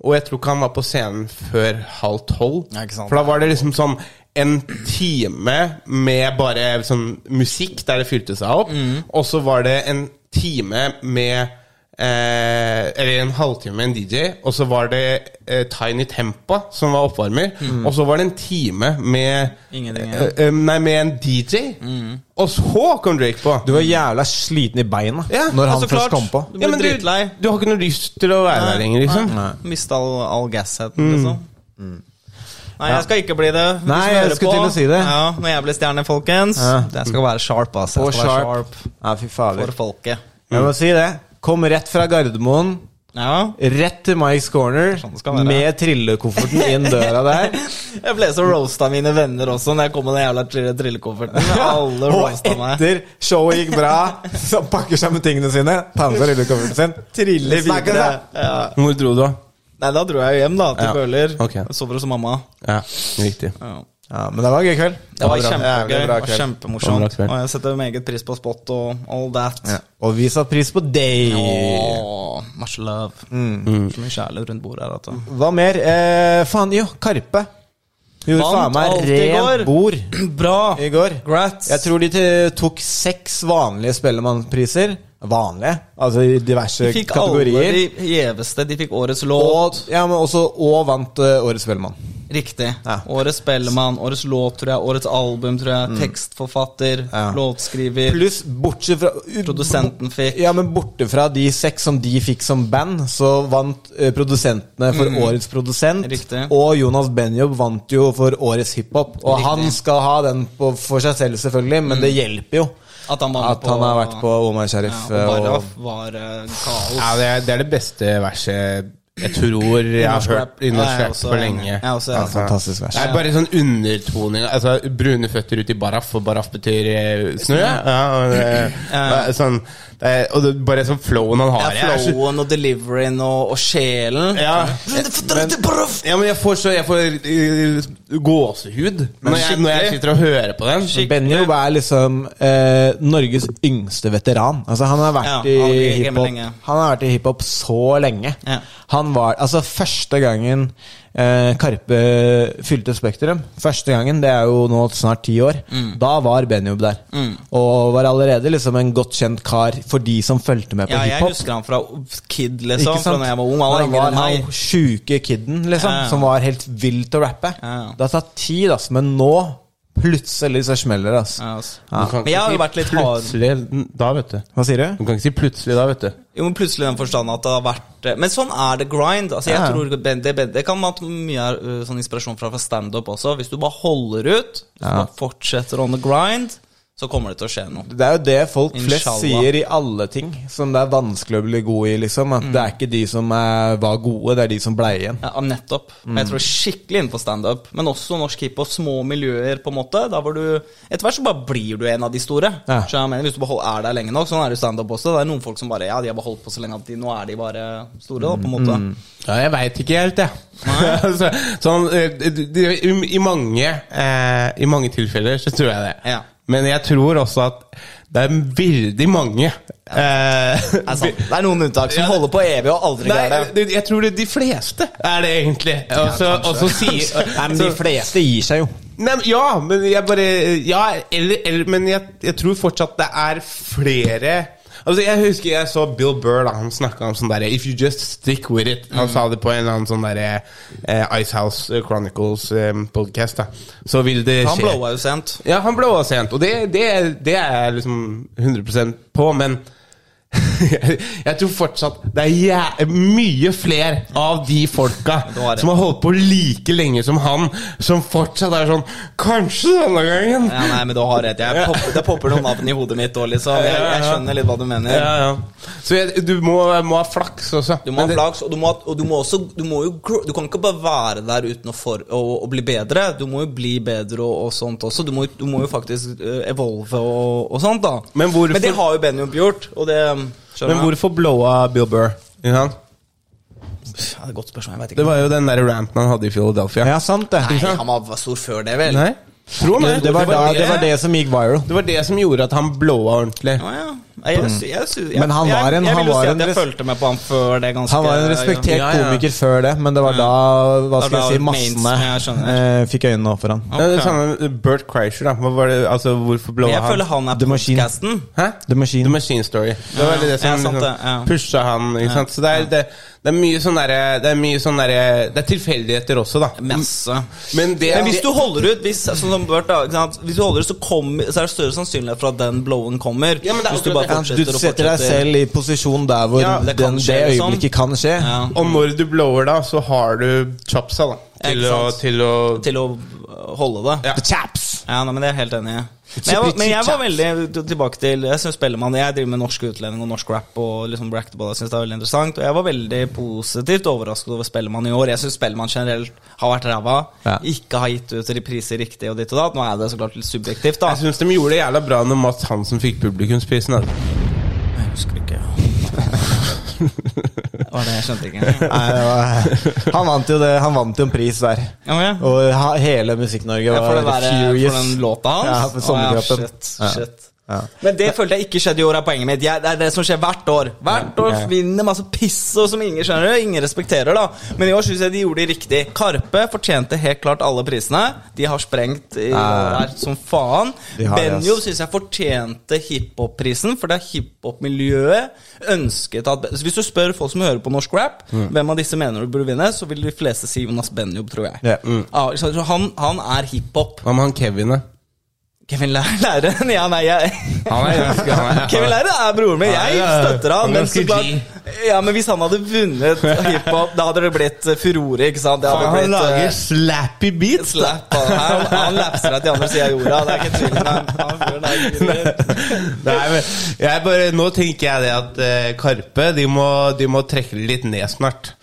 Og jeg tror ikke han var på scenen før halv tolv. Ja. For da var det liksom sånn en time med bare sånn musikk der det fylte seg opp. Og så var det en time med eh, Eller en halvtime med en DJ. Og så var det eh, Tiny Tempa som var oppvarmer. Og så var det en time med eh, eh, Nei, med en DJ. Og så kom Drake på. Du var jævla sliten i beina Ja, når han altså, først kom på. Du ja, dritlei. Du har ikke noe lyst til å være der lenger, liksom. Mista all, all gassheten, liksom. Nei, jeg skal ikke bli det. Du Nei, jeg skulle til å si det. Ja, Når jeg blir stjerne, folkens. Ja. Jeg skal være sharp, altså. Jeg skal være sharp. sharp Ja, fy for folket. Jeg må si det. Kom rett fra Gardermoen. Ja. Rett til Mike's Corner Sånn med trillekofferten inn døra der. Jeg ble så roasta av mine venner også når jeg kom med den jævla trillekofferten. Alle Og roasta meg. etter showet gikk bra, så pakker sammen tingene sine, tar med seg trillekofferten sin. Triller videre. Ja. Hvor dro du, da? Nei, da dro jeg hjem, da, til Ja. Bøhler. Ok. Sover hos mamma. Ja, riktig. Ja. Ja, men det var en gøy kveld. Det var kjempegøy. Det var. Det var kjempemorsomt. Og jeg setter meget pris på spot og all that. Ja. Og vi satte pris på deg. Åh, much love. Mm. Så mye kjærlighet rundt bordet her. Vet. Hva mer? Eh, faen, jo, Karpe. Gjorde faen meg rent bord Bra! i går. Grats. Jeg tror de tok seks vanlige Spellemannpriser. Vanlige, altså i diverse de fikk kategorier. alle de gjeveste. De fikk årets låt. Og, ja, men også, og vant uh, Årets Spellemann. Riktig. Ja. Årets Spellemann, årets låt, tror jeg. Årets album, tror jeg. Tekstforfatter, Mm. Ja. låtskriver. Pluss bortsett fra Produsenten fikk. Ja, men borte fra de seks som de fikk som band, så vant uh, produsentene for Årets produsent. Mm. Riktig. Og Jonas Benjob vant jo for Årets hiphop. Og Riktig. Mm. han skal ha den på, for seg selv, selvfølgelig, men det hjelper jo At han, var at han har vært på Omar Sharif. ja, og eh, Baraf var eh, kaos. Ja, det er, det er det beste verset jeg tror jeg har hørt rap. i norsk jeg er rap også lenge. Jeg også enig. Altså, Fantastisk vers. Det er bare sånn undertoning. Altså, brune føtter ut i baraff, og baraff betyr eh, snø. Ja, og, det, det sånn, det er, og det bare sånn flowen han har. Ja, Jeg flowen og deliveryen og, og sjelen. Ja, men, ja, men jeg får så Jeg får uh, gåsehud når jeg, når jeg sitter og hører på den. Benjo er liksom uh, Norges yngste veteran. Altså Han har vært Ja, i hiphop. Han har vært i hiphop så lenge. Ja. Han var Altså Første gangen eh, Karpe fylte Spektrum, Første gangen, det er jo nå snart ti år, Mm. da var Benjob der. Og var allerede liksom en godt kjent kar for de som fulgte med på Ja, jeg hiphop. husker han fra Kid, liksom. Fra da jeg var ung. Han var var han sjuke kiden, liksom, Ja, ja. som var helt vill til å rappe. Ja. Det har tatt tid, altså, men nå plutselig så smeller det. ass. Ja, altså. Ja. Men jeg har jo vært litt hard. Plutselig da, vet du. Hva sier du? Du kan ikke si plutselig da, vet du. Jo, men plutselig i den forstand at det har vært eh, Men sånn er det grind. Altså, jeg Ja. tror det, det, det kan man ha mye uh, sånn inspirasjon fra fra standup også. Hvis du bare holder ut, hvis du bare fortsetter on the grind, så kommer det til å skje noe. Det er jo det folk flest sier i alle ting som det er vanskelig å bli god i. liksom At det er ikke de som er, var gode, det er de som blei igjen. Ja, nettopp. Mm. Jeg tror skikkelig innenfor standup. Men også norsk hiphop, små miljøer, på en måte. Da var du Etter hvert så bare blir du en av de store. Ja. Mener? Hvis du behold, er der lenge nok. Sånn er det standup også. Det er noen folk som bare Ja, de har bare holdt på så lenge at de, nå er de bare store, da, på en måte. Ja, jeg veit ikke helt, jeg. altså, sånn, eh, i, i, mange, eh, I mange tilfeller så tror jeg det. Ja. Men jeg tror også at det er veldig mange eh, Det er sant. Det er noen unntak som Ja. holder på evig og aldri greier det. det, jeg tror det er de fleste er det egentlig. Også, ja, også sier Nei, men De fleste gir seg jo. Nei, ja, men jeg bare Ja, eller, eller Men jeg, jeg tror fortsatt det er flere Altså Jeg husker jeg så Bill Burr, da han snakka om sånn derre If you just stick with it. Han sa det på en eller annen sånn derre eh, Icehouse Chronicles podcast da Så vil det skje. Han blowa jo sent. Ja, han blowa sent, og det, det, det er jeg liksom 100% på, men jeg tror fortsatt det er mye flere av de folka som har holdt på like lenge som han, som fortsatt er sånn Kanskje denne gangen? Ja, nei, men du har rett. Popper, det popper noen navn i hodet mitt òg, liksom. Jeg, jeg skjønner litt hva du mener. Ja, ja. Så jeg, du må, må ha flaks også. Du må ha det- flaks, og du må, og du må også du, må jo, du kan ikke bare være der uten å, for, å, å bli bedre. Du må jo bli bedre og, og sånt også. Du må, jo faktisk eh, evolve og, og sånt, da. Men hvorfor- det har jo Benjamin gjort, og det Men hvorfor blowa Bill Burr? Ikke sant? Ja, det er et godt spørsmål. Jeg vet Det var jo den der ranten han hadde i Philadelphia. Ja, sant det. Nei, han var var stor før det, vel? Nei? Tro meg. Det var, da, det var det som gikk viral. Det var det som gjorde at han blåa ordentlig. Å, ja. Jeg, jeg, jeg, Men han var en- jeg, vil jo si at jeg fulgte med på han før det. ganske Han var en respektert Ja, ja. komiker før det, men det var da hva skal jeg si, massene ja, eh, fikk øynene opp for han. Ja, det samme med Bert Kreischer, da. Hva var det, altså, hvorfor blåa han? jeg føler han er på podkasten. The Machine. The Machine Story. Det var det som Ja, sant liksom, ja. pusha han. Ikke sant? Så det er, det, det er mye sånn derre Det er mye sånn derre Det er tilfeldigheter også, da. Masse. Men det Men hvis du holder ut, hvis, sånn som Bert, da, ikke sant? hvis du holder ut, så, kommer- så er det større sannsynlighet for at den blowen kommer. Ja, men det er hvis du bare fortsetter Ja, du fortsetter setter deg selv i posisjon der hvor Ja, det den, skje, det liksom. øyeblikket kan skje. Ja. Og når du blower, da, så har du chapsa, da. Til å, til å Til å holde det. Ja. The chaps! Ja, nei, men det er jeg helt enig i. Men jeg, var, men jeg var veldig tilbake til Jeg synes Spellemann Jeg driver med norsk utlending og norsk rap og liksom Bractable. Jeg synes det er veldig interessant Og jeg var veldig positivt overrasket over Spellemann i år. Jeg syns Spellemann generelt har vært ræva. Ja. Ikke har gitt ut repriser riktig og ditt og datt. Nå er det så klart litt subjektivt, da. Jeg syns de gjorde det jævla bra når Mats Hansen fikk publikumsprisen. Jeg husker ikke. Var det? Jeg skjønte ikke. Nei, var, han vant jo det, han vant jo en pris der. Oh, ja. Og hele Musikk-Norge var furious. for den låta hans? Ja, for sommerkroppen. Oh, ja, shit, Ja. Men det følte jeg ikke skjedde i år, er poenget mitt. Jeg, det er det som skjer hvert år. Hvert år vinner masse piss og som ingen skjønner, ingen respekterer, da. Men i år syns jeg de gjorde det riktig. Karpe fortjente helt klart alle prisene. De har sprengt i år som faen. Har. Benjo syns jeg fortjente hiphop-prisen, for det er hiphop-miljøet ønsket at så Hvis du spør folk som hører på norsk rap, Mm. hvem av disse mener du burde vinne, så vil de fleste si Jonas Benjob, tror jeg. Yeah. Mm. Ah, så han, han er hiphop. Hva med han Kevin, da? Kevin Læren? Ja, nei, jeg Han er ganske han er, Kevin Læren er broren min. Jeg støtter han. Men, så klart, ja, men hvis han hadde vunnet hiphop, da hadde det blitt eh, furore, ikke sant? Han blitt lager eh, slappy beats! slap. Han, han, lapser deg til andre sida av jorda. Det er ikke tvil. Nei, men jeg bare, nå tenker jeg det at uh, Karpe de må, de må trekke det litt ned snart.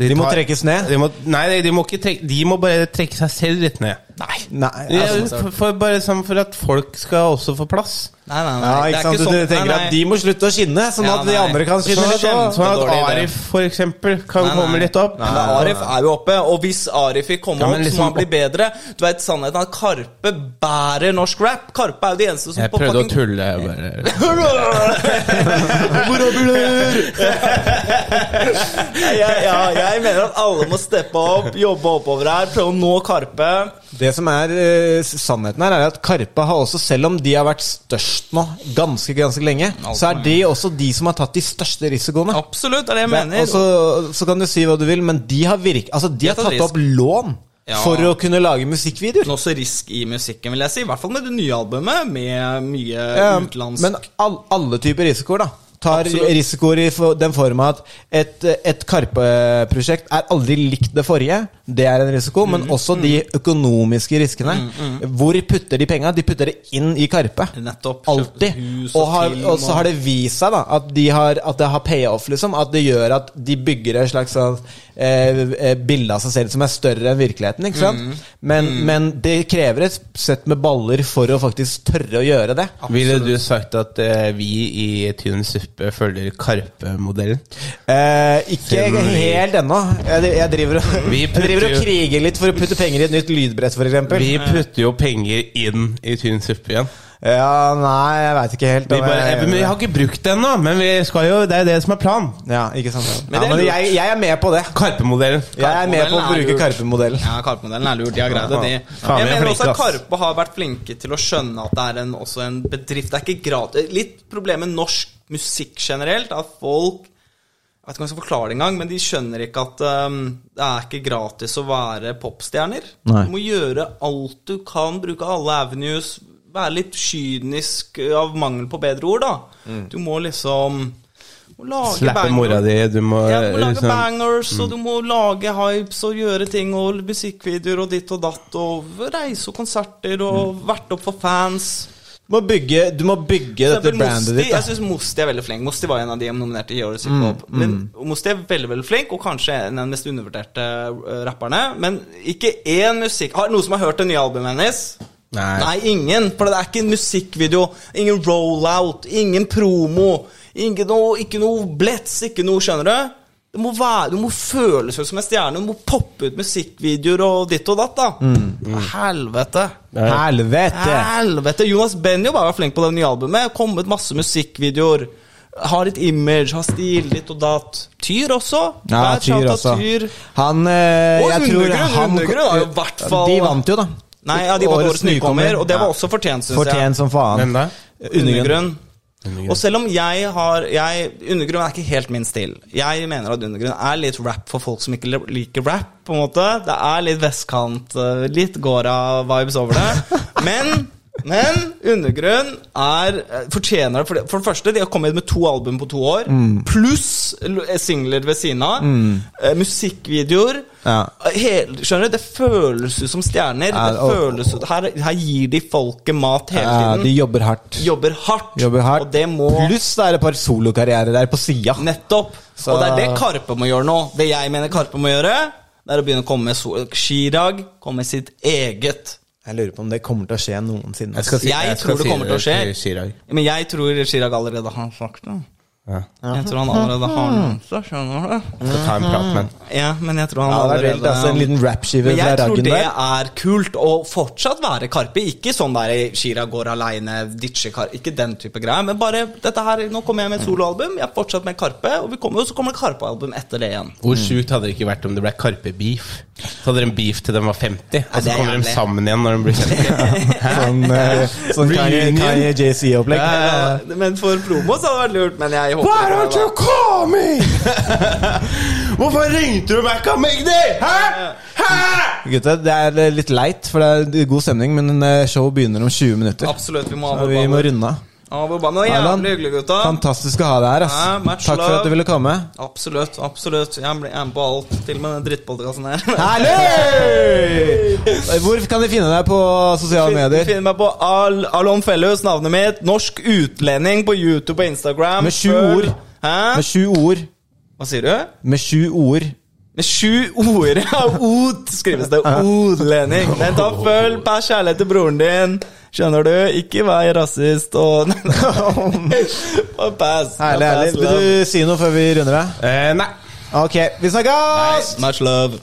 De må trekkes ned? De må, nei, de må, trekke, de må bare trekke seg selv litt ned. Nei. Nei, Ja, altså, for, for, bare sånn for at folk skal også få plass. Nei, nei, nei. ja, det ikke er sant? ikke Du sånn. tenker Nei, at de må slutte å skinne, sånn Ja, at de andre kan skinne Sånn litt òg. sånn at Arif for eksempel kan Nei, nei. komme litt opp. Men Arif er jo oppe, og hvis Arif vil komme Ja, opp, liksom, så må han bli bedre. Du vet sannheten at Karpe bærer norsk rap. Karpe er jo de eneste som Jeg på prøvde å tulle. jeg Bare. Nei, jeg, ja, jeg mener at alle må steppe opp, jobbe oppover her, prøve å nå Karpe. Det som er eh, sannheten her, er at Karpe har også, selv om de har vært størst nå ganske ganske lenge, så er de også de som har tatt de største risikoene. Absolutt, det er det jeg Det- mener. Og så, så kan du si hva du vil, men de har, virk, altså, de har tatt opp lån Ja. for å kunne lage musikkvideoer. Men også risk i musikken, vil jeg si. I hvert fall med det nye albumet, med mye Ja, utenlandsk Men all, alle typer risikoer, da. Tar Absolutt. risikoer i den forma at et, et Karpe-prosjekt er aldri likt det forrige. Det er en risiko. Men Mm, også de økonomiske riskene. Hvor putter de penga? De putter det inn i Karpe. Nettopp. Alltid. Og, og har, og så har det vist seg da at, de har, at det har payoff, liksom. At det gjør at de bygger et slags sånn, eh, eh, bilde av seg selv som er større enn virkeligheten. Ikke sant? Mm. Men, men det krever et sett med baller for å faktisk tørre å gjøre det. Ville du sagt at eh, vi i Tynn suppe følger Karpe-modellen? Eh, ikke helt ennå. Jeg, jeg, driver og, driver og kriger litt for å putte penger i et nytt lydbrett, f.eks. Vi putter jo penger inn i Tynn suppe igjen. Ja, nei, jeg veit ikke helt. Vi, bare, jeg- vi har ikke brukt det ennå, men vi skal jo, det er jo det som er planen. Ja, ikke sant. Men Ja, det er men jeg, jeg er med på det. Karpe-modellen. Jeg er med på å bruke. Karpe-modellen. Ja, Karpe-modellen er lurt. De har greid det, de. Jeg er mener også at. Karpe har vært flinke til å skjønne at det er en, også en bedrift. Det er ikke gratis. Litt problem med norsk musikk generelt, at folk vet ikke om jeg skal forklare det engang, men de skjønner ikke at um, det er ikke gratis å være popstjerner. Nei. Du må gjøre alt du kan, bruke alle avenues, være litt kynisk av mangel på bedre ord, da. Du må liksom må lage Slappe bangers. mora di, du må Ja, du må lage liksom- bangers, og du må lage hypes og gjøre ting og musikkvideoer og ditt og datt og reise og konserter og vært opp for fans. Du må bygge, du må bygge dette brandet ditt. jeg Da. syns Mosti er veldig flink. Mosti var en av de jeg nominerte i årets hiphop. Men Mosti er veldig veldig flink, og kanskje en av de mest undervurderte eh, rapperne. Men ikke én musikk Har noen som har hørt det nye albumet hennes? Nei. Nei, ingen. For det er ikke en musikkvideo. Ingen rollout. Ingen promo. Ingen noe, ikke noe blets, ikke noe, skjønner du? Det må være, Du må føles seg som en stjerne. Du må poppe ut musikkvideoer og ditt og datt. da Helvete. Helvete! Helvete! Jonas Benjo var flink på det nye albumet. Kommet masse musikkvideoer. Har litt image, har stil, ditt og datt. Tyr også. Ja, Der, Tyr også. Tyr. Han eh, Og Undergrunn, han- Undergrunn har jo hvert fall- De vant jo, da. Nei, ja, de var årets nykommer, og det var også fortjent, syns jeg. Fortjent som faen. Hvem da? Undergrunn. Og selv om jeg har jeg, Undergrunn er ikke helt min stil. Jeg mener at Undergrunn er litt rap for folk som ikke liker rap. på en måte Det er litt vestkant, eh, litt Gora-vibes over det. Men men Undergrunn er eh, fortjener det. For det, første, de har kommet med to album på to år. Mm. Pluss singler ved siden av. eh, musikkvideoer. Ja. Hele, skjønner du? Det føles ut som stjerner. Ja, det og- føles ut, her, her gir de folket mat hele Ja, de jobber hardt. jobber hardt. Jobber hardt. Må Pluss det er et par solokarrierer der på sida. Nettopp. Så- Og det er det Karpe må gjøre nå. Det jeg mener Karpe må gjøre, det er å begynne å komme med Chirag komme med sitt eget. Jeg lurer på om det kommer til å skje noensinne. Jeg, skal si, Jeg jeg tror det si kommer til å skje. Til Men jeg tror Chirag allerede har sagt det. Jeg tror han allerede har noe. Så skjønner du. Skal ta en prat med. Ja, men jeg tror han Ja, det var vilt, allerede altså, en liten rapskive Men fra jeg tror raggen det der. er kult å fortsatt være Karpe. Ikke sånn der Shira går aleine, ditcher Karpe. Ikke den type greier. Men bare dette her Nå kommer jeg med et soloalbum. Jeg er fortsatt med Karpe, og vi kommer, så kommer det Karpe-album etter det igjen. Hvor sjukt hadde det ikke vært om det ble Karpe-beef? Så hadde de en beef til de var 50, og det så er kommer de jævlig. sammen igjen når de blir 50. Sånn, eh, sånn Kanye, Reunion. Kanye JC-opplegg. Ja, men for promo så hadde det vært lurt. Men jeg håper Why don't you call me? Hvorfor ringte du meg ikke Magdi? Hæ? Hæ? Gutta, det er eh, litt leit, for det er god stemning, men show showet begynner om 20 minutter. Absolutt. Vi må Så vi må runde av. Er jævlig hyggelig, gutta. Fantastisk å ha deg her. ass Ja, Takk for at du ville komme. Absolutt. absolutt Jeg blir med på alt, til og med den drittpodkasten her. Herlig! Hvor kan de finne deg på sosiale Du medier? finner meg på Al Alon Fellus, navnet mitt. Norsk utlending på YouTube og Instagram. Med sju ord. Hæ? Med sju ord. Hva sier du? Med sju ord. Med sju ord. Ja, Ot skrives det. Odlending. Men ta følg, pass kjærlighet til broren din. Skjønner du? Ikke vær rasist og Pass. Herlig, herlig. Vil du si noe før vi runder av? Eh, nei. Ok, vi snakkes! Much love.